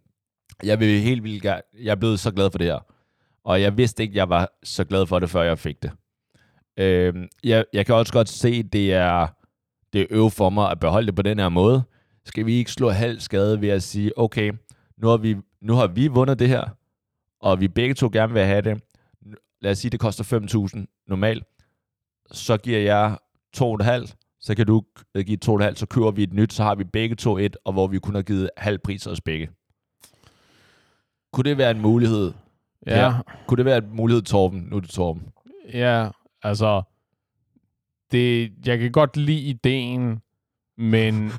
jeg vil helt vildt gerne, jeg er blevet så glad for det her. Og jeg vidste ikke, jeg var så glad for det, før jeg fik det. Øh, jeg, jeg kan også godt se, det er, det er øv for mig at beholde det på den her måde. Skal vi ikke slå halv skade ved at sige, okay, nu har vi, nu har vi vundet det her, og vi begge to gerne vil have det. Lad os sige, det koster 5.000 normalt. Så giver jeg 2,5, så kan du øh, give 2,5, så køber vi et nyt, så har vi begge to et, og hvor vi kun har givet halv pris os begge. Kunne det være en mulighed? ja, Ja. Kunne det være en mulighed, Torben? Nu er det Torben. ja, altså, det, jeg kan godt lide ideen, men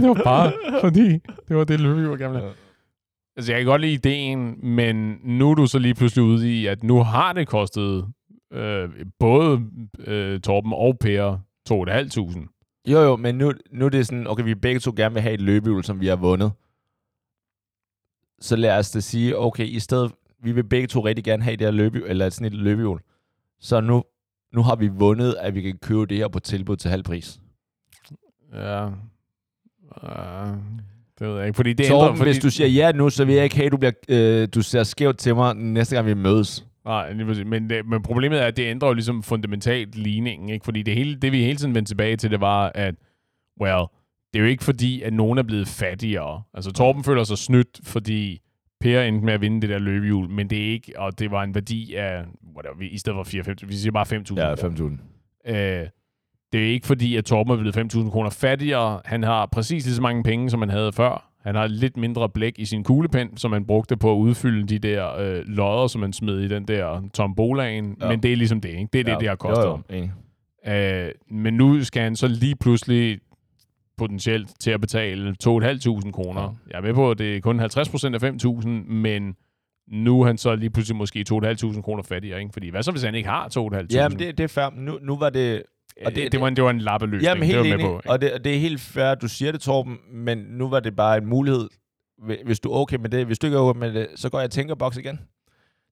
det var bare fordi, det var det, Løve gerne ville have. Altså, jeg kan godt lide ideen, men nu er du så lige pludselig ude i, at nu har det kostet øh, både øh, Torben og Per 2.500. Jo, jo, men nu, nu er det sådan, okay, vi begge to gerne vil have et løbehjul, som vi har vundet. Så lad os da sige, okay, i stedet, vi vil begge to rigtig gerne have det her løbehjul, eller sådan et løbehjul. Så nu, nu har vi vundet, at vi kan købe det her på tilbud til halv pris. Ja. Uh, det ved jeg ikke, fordi det Torben, ændrer... Fordi, hvis du siger ja nu, så vil jeg ikke have, at du, bliver, øh, du ser skævt til mig næste gang, vi mødes. Nej, men, det, men problemet er, at det ændrer jo ligesom fundamentalt ligningen, ikke? Fordi det, hele, det vi hele tiden vendte tilbage til, det var, at, well, det er jo ikke fordi, at nogen er blevet fattigere. Altså, Torben føler sig snydt, fordi Per endte med at vinde det der løbehjul, men det er ikke, og det var en værdi af, whatever, i stedet for 4-5, vi siger bare 5.000. Ja, 5.000. Øh, det er ikke fordi, at Torben er blevet 5.000 kroner fattigere. Han har præcis lige så mange penge, som han havde før. Han har lidt mindre blæk i sin kuglepen, som han brugte på at udfylde de der øh, lodder, som han smed i den der tombolaen. Ja. Men det er ligesom det, ikke? Det er det, ja. det har kostet jo, jo. ham. Øh, men nu skal han så lige pludselig potentielt til at betale 2.500 kroner. Ja. Jeg er med på, at det er kun 50 procent af 5.000, men nu er han så lige pludselig måske 2.500 kroner fattigere. Ikke? Fordi hvad så, hvis han ikke har 2.500? Jamen, det, det er fair. Nu, nu var det... Og det, det, var en, det var en lappeløsning. Jamen, helt det var enig. med på, og det, det er helt fair, at du siger det, Torben, men nu var det bare en mulighed. Hvis du er okay med det, hvis du ikke er okay med det, så går jeg i tænkeboks igen.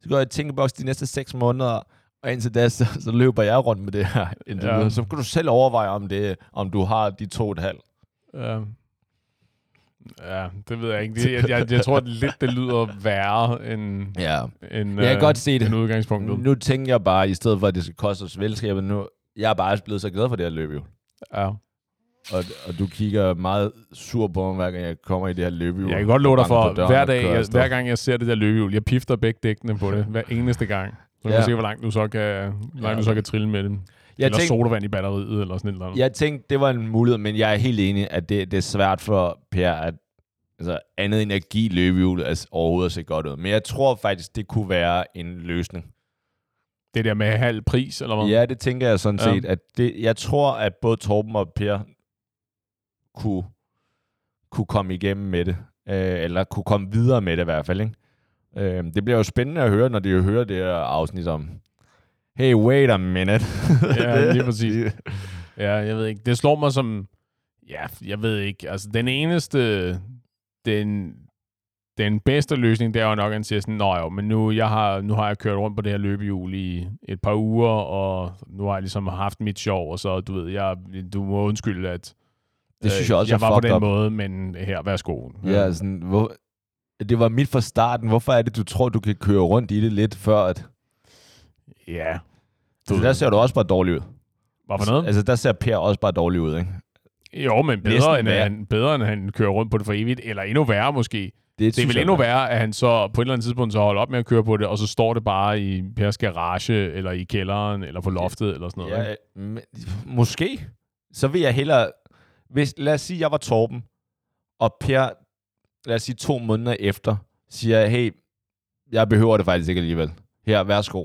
Så går jeg i tænkeboks de næste 6 måneder, og indtil da, så, så løber jeg rundt med det her. Ja. Så kan du selv overveje, om, det, om du har de to og et halvt. Ja. Ja, det ved jeg ikke. Det, jeg, jeg, jeg tror at lidt, det lyder værre end, ja. end, jeg kan øh, godt se det. end udgangspunktet. Nu tænker jeg bare, i stedet for, at det skal koste os velskabet, nu, jeg er bare blevet så glad for det her løb, jo. Ja. Og, og du kigger meget sur på mig, hver gang jeg kommer i det her løbehjul. Jeg kan godt love dig for, hver, dag, jeg, hver gang jeg ser det der løbehjul, jeg pifter begge dækkene på det, hver eneste gang. Så ja. kan se, hvor langt du så kan, hvor langt ja. du så kan trille med dem. Jeg eller tænkte, sodavand i batteriet, eller sådan noget. Jeg tænkte, det var en mulighed, men jeg er helt enig, at det, det er svært for Per, at altså, andet end at give løbehjulet altså, overhovedet at se godt ud. Men jeg tror faktisk, det kunne være en løsning. Det der med halv pris, eller hvad? Ja, det tænker jeg sådan ja. set. At det, jeg tror, at både Torben og Per kunne, kunne komme igennem med det. Øh, eller kunne komme videre med det i hvert fald. Ikke? Øh, det bliver jo spændende at høre, når de hører det her afsnit om hey, wait a minute. ja, lige præcis. Ja, jeg ved ikke. Det slår mig som, ja, jeg ved ikke. Altså, den eneste, den, den bedste løsning, det er jo nok, at han siger sådan, Nå jo, men nu, jeg har, nu har jeg kørt rundt på det her løbehjul i et par uger, og nu har jeg ligesom haft mit sjov, og så, du ved, jeg, du må undskylde, at det synes jeg også jeg var på den up. måde, men her, værsgo. Ja, sådan, hvor, det var mit fra starten. Hvorfor er det, du tror, du kan køre rundt i det lidt, før at... Ja. Du, altså, der ser du også bare dårlig ud. Hvad for noget? Altså, der ser Per også bare dårlig ud, ikke? Jo, men bedre end, han, bedre, end han kører rundt på det for evigt. Eller endnu værre måske. Det, det er vel endnu værre, at han så på et eller andet tidspunkt så holder op med at køre på det, og så står det bare i Pers garage, eller i kælderen, eller på loftet, eller sådan noget. Ja, men, måske. Så vil jeg hellere... Hvis, lad os sige, at jeg var Torben, og Per, lad os sige to måneder efter, siger, hey, jeg behøver det faktisk ikke alligevel. Her, værsgo.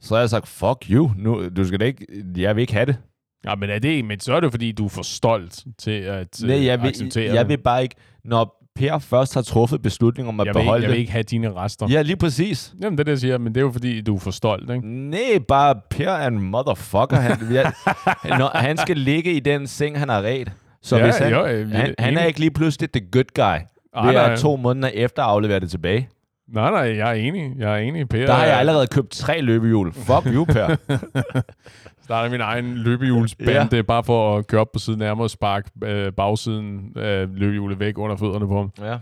Så har jeg sagt, fuck you, nu, du skal da ikke, jeg vil ikke have det. Ja, men er det men så er det fordi, du er for stolt til at Nej, jeg vil, acceptere jeg, jeg vil bare ikke, når Per først har truffet beslutning om at jeg beholde vil, jeg det. vil ikke have dine rester. Ja, lige præcis. Jamen, det er det, jeg siger, men det er jo fordi, du er for stolt, ikke? Nej, bare Per er en motherfucker. Han, jeg, når, han skal ligge i den seng, han har ret. Så Ja, hvis han, jo, øh, han, han er ikke lige pludselig the good guy. Ved nej. at to måneder efter aflevere det tilbage. Nej, nej, jeg er enig. Jeg er enig, Per. Der har jeg allerede købt tre løbehjul. Fuck you, Per. starter min egen løbehjulsbande, ja. bare for at køre op på siden af mig og sparke øh, bagsiden af løbehjulet væk under fødderne på ham. ja.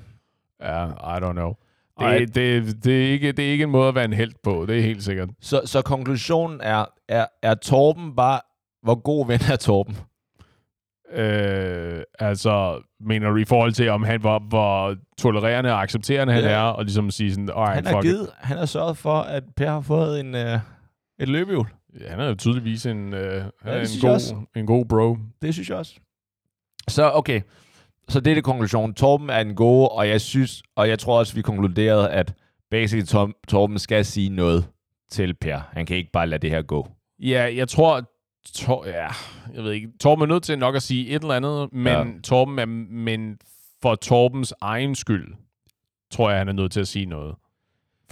Ja, I don't know. Ej. Det, det, det, er ikke, det er ikke en måde at være en held på, det er helt sikkert. Så, så konklusionen er, er, er Torben bare... Hvor god ven er Torben? Øh, altså, mener du i forhold til, om han var, hvor tolererende og accepterende han Ja. er, og ligesom sige sådan, Han har, givet, han har sørget for, at Per har fået en, øh, et løbehjul. Ja, han er jo tydeligvis en, øh, han Ja, er en, god, en god bro. Det synes jeg også. Så okay. Så det er det konklusion. Torben er en god, og jeg synes, og jeg tror også, vi konkluderede, at basically Tom, Torben skal sige noget til Per. Han kan ikke bare lade det her gå. Ja, jeg tror, Tor, ja, jeg ved ikke, Torben er nødt til nok at sige et eller andet, men ja. Torben er, men for Torbens egen skyld, tror jeg, han er nødt til at sige noget.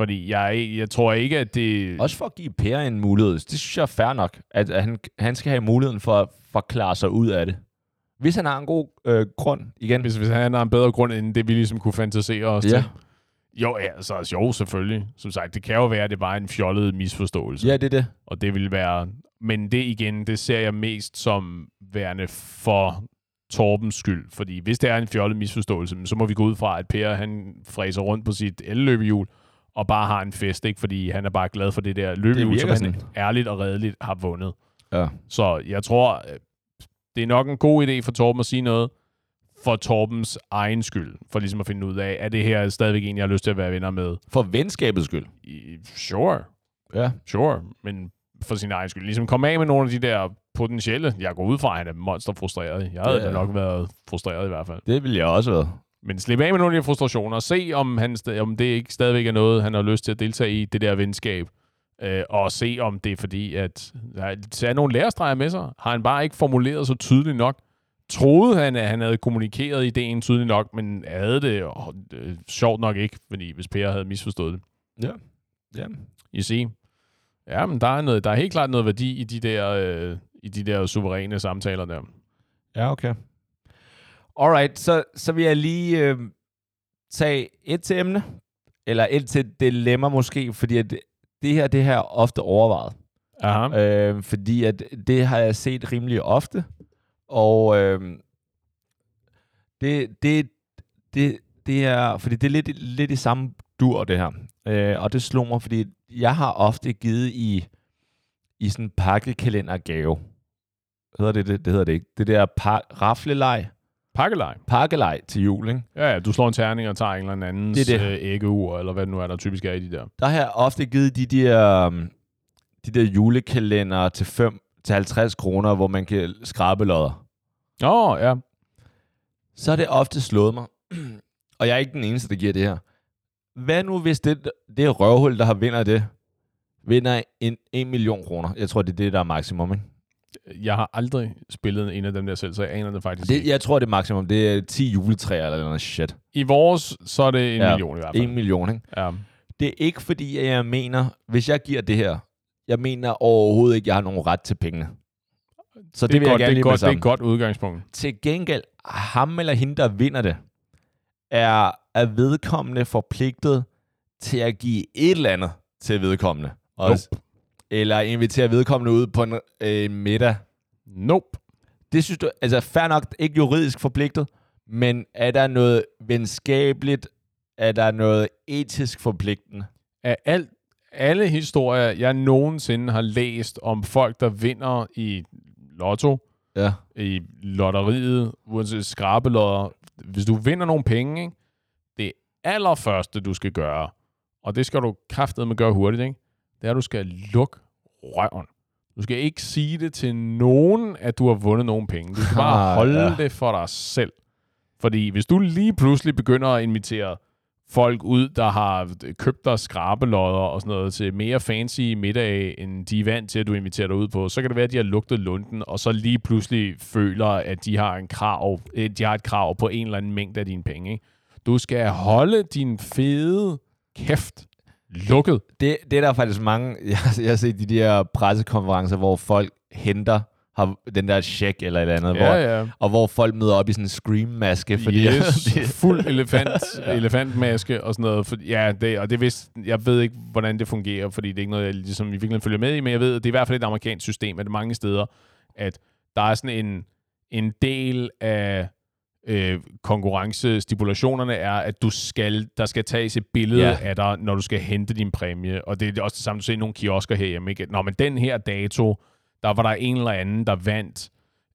Fordi jeg, jeg tror ikke, at det... Også for at give Per en mulighed. Det synes jeg er fair nok, at, at han, han skal have muligheden for at forklare sig ud af det. Hvis han har en god øh, grund, igen. Hvis, hvis han har en bedre grund, end det vi ligesom kunne fantasere os Ja. til. Jo, ja, altså, jo, selvfølgelig. Som sagt, det kan jo være, at det var en fjollet misforståelse. Ja, det er det. Og det vil være... Men det igen, det ser jeg mest som værende for Torbens skyld. Fordi hvis det er en fjollet misforståelse, så må vi gå ud fra, at Per han fræser rundt på sit elløbehjul og bare har en fest, ikke? Fordi han er bare glad for det der løbehjul, som han sådan. ærligt og redeligt har vundet. Ja. Så jeg tror, øh, det er nok en god idé for Torben at sige noget. for Torbens egen skyld, for ligesom at finde ud af, er det her stadigvæk en, jeg har lyst til at være venner med? For venskabets skyld. I, sure, Ja. sure, men for sin egen skyld. Ligesom komme af med nogle af de der potentielle, jeg går ud fra, at han er monsterfrustreret. Jeg havde Ja. nok været frustreret i hvert fald. Det vil jeg også være. Men slippe af med nogle af de frustrationer, og se om, han, om det ikke stadigvæk er noget, han har lyst til at deltage i, det der venskab. Øh, og se om det er fordi, at der er nogle lærestreger med sig. Har han bare ikke formuleret så tydeligt nok? Troede han, at han havde kommunikeret ideen tydeligt nok, men havde det åh, øh, sjovt nok ikke, fordi hvis Per havde misforstået det. Ja. Ja. I see. Ja, men der er, noget, der er helt klart noget værdi i de der, øh, i de der suveræne samtaler der. Ja, okay. Alright, så, så vil jeg lige øh, tage et til emne, eller et til dilemma måske, fordi at det, her, det her er ofte overvejet. Aha. Øh, fordi at det har jeg set rimelig ofte, og øh, det, det, det, det er, fordi det er lidt, lidt i samme dur, det her. Øh, og det slog mig, fordi jeg har ofte givet i, i sådan en pakkekalendergave. Hedder det, det, det hedder det ikke. Det der par, rafleleg, Pakkelej. pakkeleg til jul, ikke? Ja, ja, du slår en terning og tager en eller andens Det det. Øh, æggeur, eller hvad det nu er, der typisk er i de der. Der har jeg ofte givet de der, um, de der julekalender til, 5, til 50 kroner, hvor man kan skrabe lodder. Åh, oh, ja. så er det ofte slået mig, og jeg er ikke den eneste, der giver det her. Hvad nu, hvis det, det røvhul, der har vinder det, vinder en, en million kroner? Jeg tror, det er det, der er maksimum, ikke? Jeg har aldrig spillet en af dem der selv, så jeg aner det faktisk Det, ikke. jeg tror, det er maksimum. Det er 10 juletræer eller noget shit. I vores, så er det en Ja, million i hvert fald. En million, ikke? Ja. Det er ikke fordi, at jeg mener, hvis jeg giver det her, jeg mener overhovedet ikke, at jeg har nogen ret til pengene. Så det, Det, vil er jeg godt, gerne det, er godt, det er et godt udgangspunkt. Til gengæld, ham eller hende, der vinder det, er, er vedkommende forpligtet til at give et eller andet til vedkommende. Også. Eller invitere vedkommende ud på en øh, middag. Nope. Det synes du, altså fair nok, ikke juridisk forpligtet, men er der noget venskabeligt, er der noget etisk forpligtende? Af alt, alle historier, jeg nogensinde har læst om folk, der vinder i lotto, Ja. i lotteriet, uanset skrabelodder. Hvis du vinder nogle penge, ikke? det allerførste, du skal gøre, og det skal du kraftedeme gøre hurtigt, ikke? Det er, at du skal lukke røven. Du skal ikke sige det til nogen, at du har vundet nogle penge. Du skal bare Ah, holde ja. det for dig selv. Fordi hvis du lige pludselig begynder at invitere folk ud, der har købt dig skrabelodder og sådan noget til mere fancy middag, end de er vant til, at du inviterer dig ud på, så kan det være, at de har lugtet lunden, og så lige pludselig føler, at de har, en krav, øh, de har et krav på en eller anden mængde af dine penge. Ikke? Du skal holde din fede kæft lukket. Det, det er der faktisk mange, jeg, jeg har set de der pressekonferencer, hvor folk henter har den der check eller et eller andet, hvor, Ja, ja. og hvor folk møder op i sådan en scream-maske. Fordi yes, det, fuld elefant, elefantmaske og sådan noget. For, ja, det, og det vidste, jeg ved ikke, hvordan det fungerer, fordi det er ikke noget, jeg ligesom i virkeligheden følger med i, men jeg ved, at det er i hvert fald et amerikansk system, at mange steder, at der er sådan en, en del af øh, konkurrencestipulationerne er, at du skal, der skal tages et billede Ja. af dig, når du skal hente din præmie. Og det er også det samme, du ser i nogle kiosker herhjemme. Ikke? Nå, men den her dato, der var der en eller anden, der vandt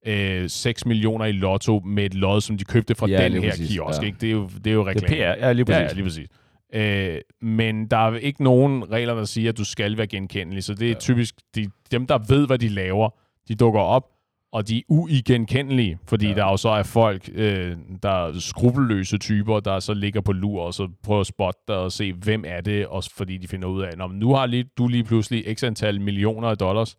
øh, 6 millioner i lotto med et lod, som de købte fra Ja, den her præcis, kiosk. ja. Ikke? Det, er jo, det er jo det reklame. er PR, ja, lige præcis. Ja, ja, lige præcis. Øh, men der er ikke nogen regler, der siger, at du skal være genkendelig. Så det er ja. typisk de, dem, der ved, hvad de laver, de dukker op, og de er uigenkendelige, fordi ja. Der jo så er folk, øh, der er skrupelløse typer, der så ligger på lur og så prøver at spotte dig og se, hvem er det, også fordi de finder ud af, at nu har lige, du lige pludselig x antal millioner af dollars.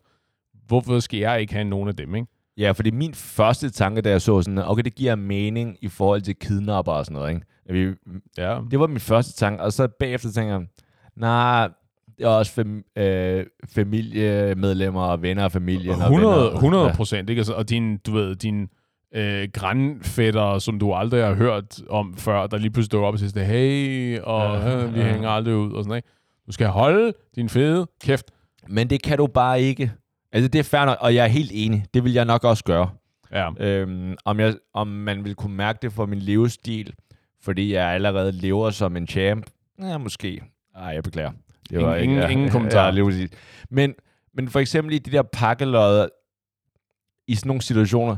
Hvorfor skal jeg ikke have nogen af dem, ikke? Ja, fordi min første tanke, da jeg så sådan, okay, det giver mening i forhold til kidnapper og sådan noget, ikke? Vi, Ja. det var min første tanke, og så bagefter tænker jeg, nej, det er også fam- øh, familiemedlemmer og venner af familien. og 100, venner, 100 procent, ikke? Altså, og din, du ved, din øh, grandfætter, som du aldrig har hørt om før, der lige pludselig dukker op og siger, hey, og Ja, ja, vi ja. hænger aldrig ud, og sådan, ikke? Du skal holde din fede kæft. Men det kan du bare ikke. Altså, det er fair nok, og jeg er helt enig. Det vil jeg nok også gøre. Ja. Øhm, om, jeg, om man vil kunne mærke det for min levestil, fordi jeg allerede lever som en champ. Ja, måske. Ej, jeg beklager. Det Ingen- ingen- ingen kommentarer. Ja, lige præcis. men, men for eksempel i de der pakkelodder, i sådan nogle situationer,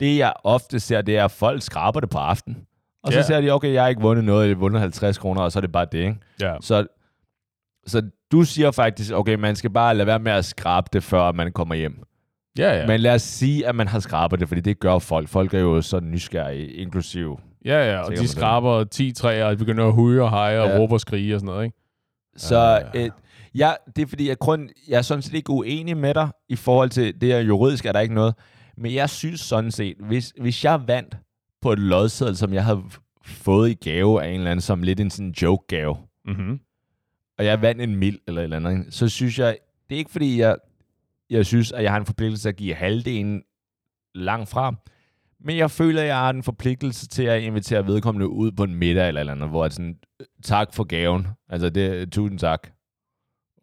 det jeg ofte ser, det er, at folk skraber det på aften. Og så Ja. ser de, okay, jeg har ikke vundet noget, jeg har vundet 50 kroner, og så er det bare det, ikke? Ja. Så, så du siger faktisk, okay, man skal bare lade være med at skrabe det, før man kommer hjem. Ja, ja. Ja. Men lad os sige, at man har skrabet det, fordi det gør folk. Folk er jo så nysgerrige, inklusiv. ja, ja. Og de skraber 10 træer, og de begynder at huge og heje og Ja. råbe og skrige og sådan noget, ikke? Så Ja. øh, ja, det er fordi, jeg, grund, jeg er sådan set ikke uenig med dig i forhold til det her juridisk, er der ikke noget. Men jeg synes sådan set, hvis, hvis jeg vandt på et lodseddel, som jeg havde fået i gave af en eller anden, som lidt en sådan joke-gave, Mm-hmm. og jeg vandt en mil eller et eller andet, så synes jeg, det er ikke fordi, jeg, jeg synes, at jeg har en forpligtelse at give halvdelen langt fra, men jeg føler, at jeg har en forpligtelse til at invitere vedkommende ud på en middag eller eller andet, hvor jeg sådan, tak for gaven, altså det, tusind tak,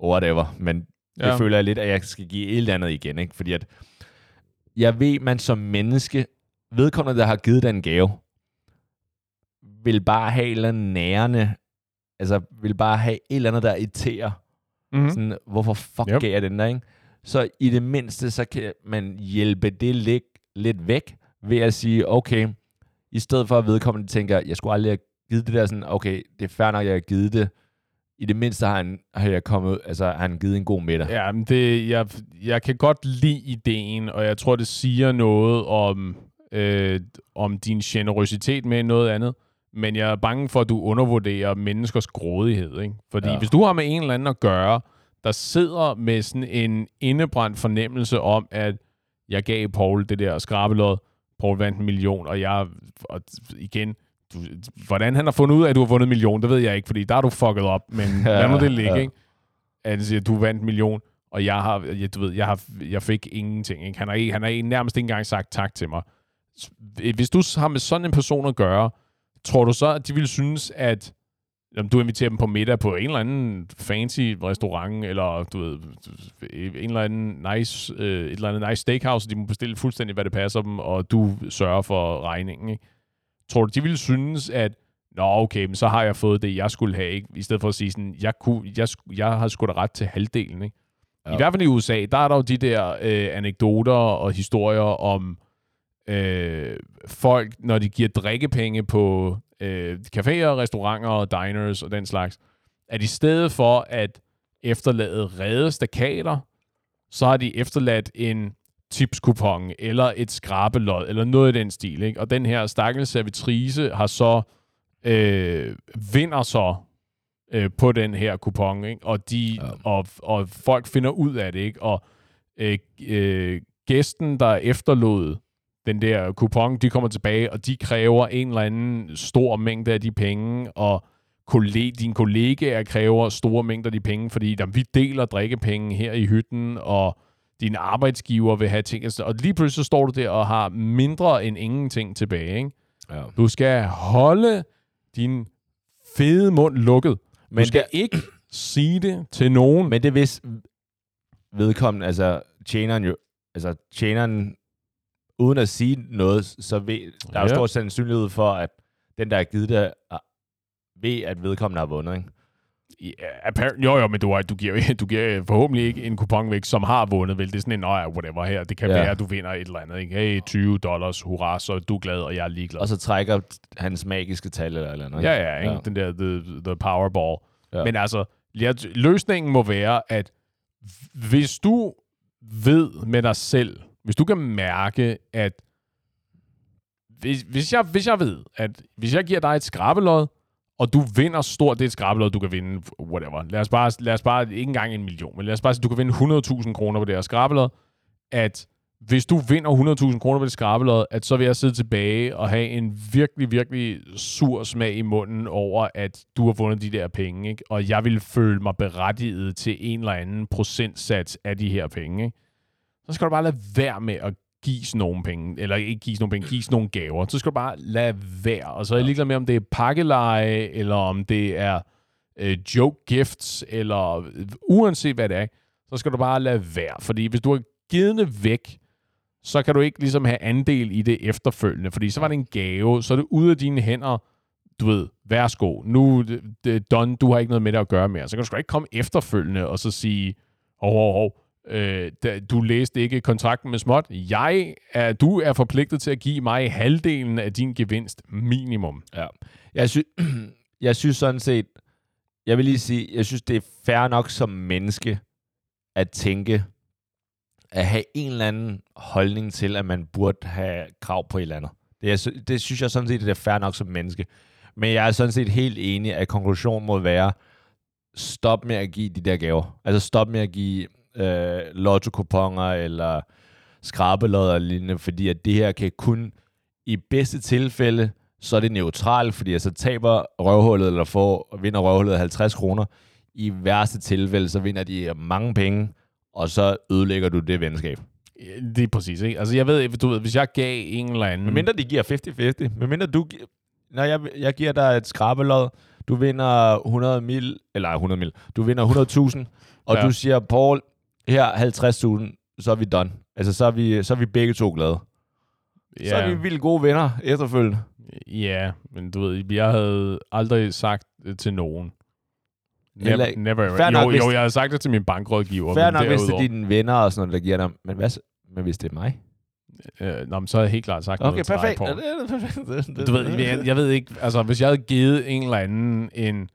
whatever, men. Ja. det føler jeg lidt, at jeg skal give et eller andet igen, ikke? fordi at jeg ved, man som menneske, vedkommende, der har givet den gave, vil bare have et eller andet nærende, altså vil bare have et eller andet, der irriterer, Mm-hmm. sådan, hvorfor fuck yep. gav jeg den der, ikke? Så i det mindste, så kan man hjælpe det lidt, lidt væk, ved at sige, okay, i stedet for at vedkommende tænker, jeg skulle aldrig have givet det der sådan, okay, det er fair nok, jeg har givet det. I det mindste har han, har jeg kommet, altså har han givet en god middag. Ja, men det, jeg, jeg kan godt lide ideen, og jeg tror, det siger noget om, øh, om din generøsitet med noget andet. Men jeg er bange for, at du undervurderer menneskers grådighed. Ikke? Fordi ja. Hvis du har med en eller anden at gøre, der sidder med sådan en indebrændt fornemmelse om, at jeg gav Paul det der skrabelod, Paul vandt en million, og jeg, og igen, du, hvordan han har fundet ud af, at du har vundet en million, det ved jeg ikke, fordi der er du fucket op, men lad nu det ligge, Ja. ikke? At han siger, du vandt en million, og jeg har, jeg, du ved, jeg, har, jeg fik ingenting. Ikke? Han, har, ikke- han har nærmest ikke engang sagt tak til mig. Hvis du har med sådan en person at gøre, tror du så, at de vil synes, at jamen, du inviterer dem på middag på en eller anden fancy restaurant, eller du ved, en eller anden nice, øh, et eller andet nice steakhouse, og de må bestille fuldstændig, hvad det passer dem, og du sørger for regningen. Ikke? Tror du, de ville synes, at Nå, okay, men så har jeg fået det, jeg skulle have, ikke? I stedet for at sige sådan, jeg, kunne, jeg, jeg har sgu da ret til halvdelen, ikke? Ja. I hvert fald i USA, der er der jo de der øh, anekdoter og historier om øh, folk, når de giver drikkepenge på øh, caféer, restauranter og diners og den slags, at i stedet for at efterlade rede stakater, så har de efterladt en tipskupon eller et skrabelod eller noget i den stil. Ikke? Og den her stakkels servitrice har så øh, vinder så øh, på den her kupon, ikke? Og, de. Ja. og, og folk finder ud af det, ikke? Og øh, øh, gæsten, der efterlod den der kupon, de kommer tilbage, og de kræver en eller anden stor mængde af de penge, og kollega, dine kollegaer kræver store mængder af de penge, fordi jamen, vi deler drikkepenge her i hytten, og din arbejdsgiver vil have ting. Og lige pludselig så står du der og har mindre end ingenting tilbage. Ikke? Ja. Du skal holde din fede mund lukket. Men du skal det- ikke sige det til nogen. Men det hvis vedkommende, altså tjeneren jo, altså tjeneren, uden at sige noget, så ved, der er jo Ja. stor sandsynlighed for, at den, der har givet det, ved, at vedkommende har vundet, ikke? Appar- jo, jo, men du, du, giver, du giver forhåbentlig ikke en kupon væk, som har vundet, vel? Det er sådan en, ja, whatever her. Det kan. Ja. være, at du vinder et eller andet, ikke? Hey, 20 dollars, hurra, så er du glad, og jeg er ligeglad. Og så trækker hans magiske tal eller eller andet. Ja, ja, ikke? Ja. Den der the, the Powerball. Ja. Men altså, løsningen må være, at hvis du ved med dig selv, hvis du kan mærke, at hvis, hvis, jeg, hvis jeg ved, at hvis jeg giver dig et skrabelod, og du vinder stort, det er et skrabelod, du kan vinde, whatever. Lad os bare, lad os bare ikke engang en million, men lad os bare sige, du kan vinde 100.000 kroner på det her skrabelod, at hvis du vinder 100.000 kroner på det skrabelod, at så vil jeg sidde tilbage og have en virkelig, virkelig sur smag i munden over, at du har vundet de der penge, ikke? og jeg vil føle mig berettiget til en eller anden procentsats af de her penge. Ikke? Så skal du bare lade være med at give sådan nogle penge, eller ikke give sådan nogle penge, give sådan nogle gaver. Så skal du bare lade være. Og så er jeg ligeglad med, om det er pakkeleje, eller om det er øh, joke gifts, eller øh, uanset hvad det er, så skal du bare lade være. Fordi hvis du har givet det væk, så kan du ikke ligesom have andel i det efterfølgende, fordi så var det en gave, så er det ude af dine hænder, du ved, værsgo, nu det, done, du har ikke noget med det at gøre mere. Så kan du sgu ikke komme efterfølgende og så sige, hov, hov, hov, Øh, da, du læste ikke kontrakten med småt. Jeg er, du er forpligtet til at give mig halvdelen af din gevinst minimum. Ja. Jeg, sy- jeg synes sådan set, jeg vil lige sige, jeg synes, det er fair nok som menneske at tænke, at have en eller anden holdning til, at man burde have krav på et eller andet. Det, er, det synes jeg sådan set, det er fair nok som menneske. Men jeg er sådan set helt enig, at konklusionen må være, stop med at give de der gaver. Altså stop med at give øh, lotto-kuponer eller skrabelodder og lignende, fordi at det her kan kun i bedste tilfælde, så er det neutralt, fordi altså taber røvhullet eller får, vinder røvhullet 50 kroner. I værste tilfælde, så vinder de mange penge, og så ødelægger du det venskab. Det er præcis, ikke? Altså, jeg ved, du ved, hvis jeg gav en eller anden... Men mindre de giver 50-50, men mindre du... gi- Når jeg, jeg giver dig et skrabelod, du vinder 100 mil, eller 100 mil, du vinder 100.000, og ja. du siger, Paul, her 50.000, så er vi done. Altså, så er vi, så er vi begge to glade. Ja. Så er vi vildt gode venner efterfølgende. Ja, men du ved, jeg havde aldrig sagt det til nogen. Never, Eller- never ever. Jo, jo, jeg har sagt det til min bankrådgiver. Fair nok, hvis det er dine venner og sådan noget, der giver dig. Men, hvad, men hvis det er mig? Øh, nå, men så har jeg helt klart sagt Okay, noget til dig, perfekt. Paul. Er perfekt. Du ved, jeg, jeg ved ikke, altså hvis jeg havde givet en eller anden en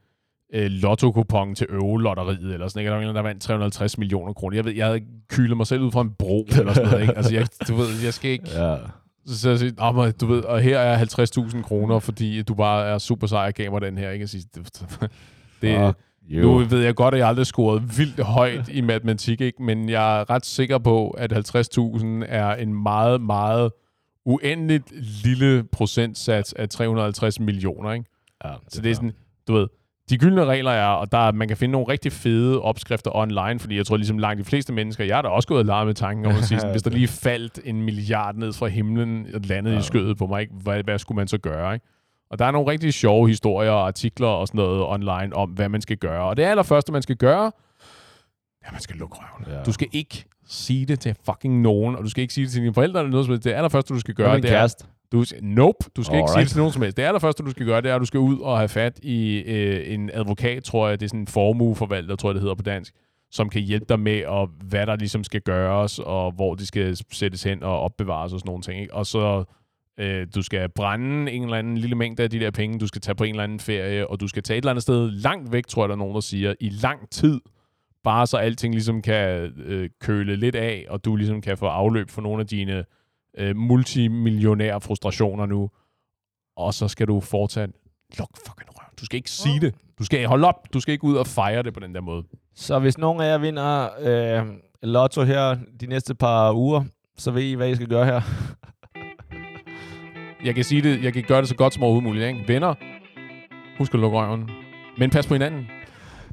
øh, lotto-kupon til Øve-lotteriet, eller sådan, ikke? Der var en, der vandt 350 millioner kroner. Jeg ved, jeg havde kylet mig selv ud fra en bro, eller sådan noget, ikke? Altså, jeg, du ved, jeg skal ikke... Ja. Så, så jeg siger, men, du ved, og her er 50.000 kroner, fordi du bare er super sej og gav mig den her, ikke? Jeg siger, det, det, you. nu ved jeg godt, at jeg aldrig scoret vildt højt i matematik, ikke? men jeg er ret sikker på, at 50.000 er en meget, meget uendeligt lille procentsats af 350 millioner. Ikke? Ja, Så det er sådan, du ved, de gyldne regler er, og der, er- man kan finde nogle rigtig fede opskrifter online, fordi jeg tror ligesom langt de fleste mennesker, jeg har da også gået og leget med tanken om at sige, sådan, hvis der lige faldt en milliard ned fra himlen og landede ja. i skødet på mig, ikke? Hvad, hvad skulle man så gøre? Ikke? Og der er nogle rigtig sjove historier og artikler og sådan noget online om, hvad man skal gøre. Og det allerførste, man skal gøre, ja, man skal lukke røven. Ja. Du skal ikke sige det til fucking nogen, og du skal ikke sige det til dine forældre eller noget som helst. Det allerførste, du skal Gør gøre, det er, kæreste. Du, nope, du skal ikke sige det Alright. til nogen som helst. Det allerførste, du skal gøre, det er, at du skal ud og have fat i øh, en advokat, tror jeg. Det er sådan en formueforvalter, tror jeg, det hedder på dansk, som kan hjælpe dig med, og hvad der ligesom skal gøres, og hvor de skal sættes hen og opbevares og sådan nogle ting. Ikke? Og så øh, du skal brænde en eller anden lille mængde af de der penge, du skal tage på en eller anden ferie, og du skal tage et eller andet sted langt væk, tror jeg, der er nogen, der siger, i lang tid, bare så alting ligesom kan øh, køle lidt af, og du ligesom kan få afløb for nogle af dine øh, multimillionære frustrationer nu. Og så skal du fortsat luk fucking røv. Du skal ikke sige det. Du skal holde op. Du skal ikke ud og fejre det på den der måde. Så hvis nogen af jer vinder øh, lotto her de næste par uger, så ved I, hvad I skal gøre her. Jeg kan sige det, jeg kan gøre det så godt som overhovedet muligt. Ikke? Venner, husk at lukke røven. Men pas på hinanden.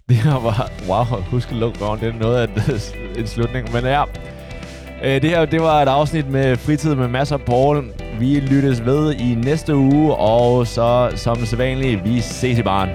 Det her var... Wow, husk at lukke røven. Det er noget af en, slutning. Men ja, Øh, det her det var et afsnit med fritid med masser af Paul. Vi lyttes ved i næste uge, og så som sædvanligt, vi ses i baren.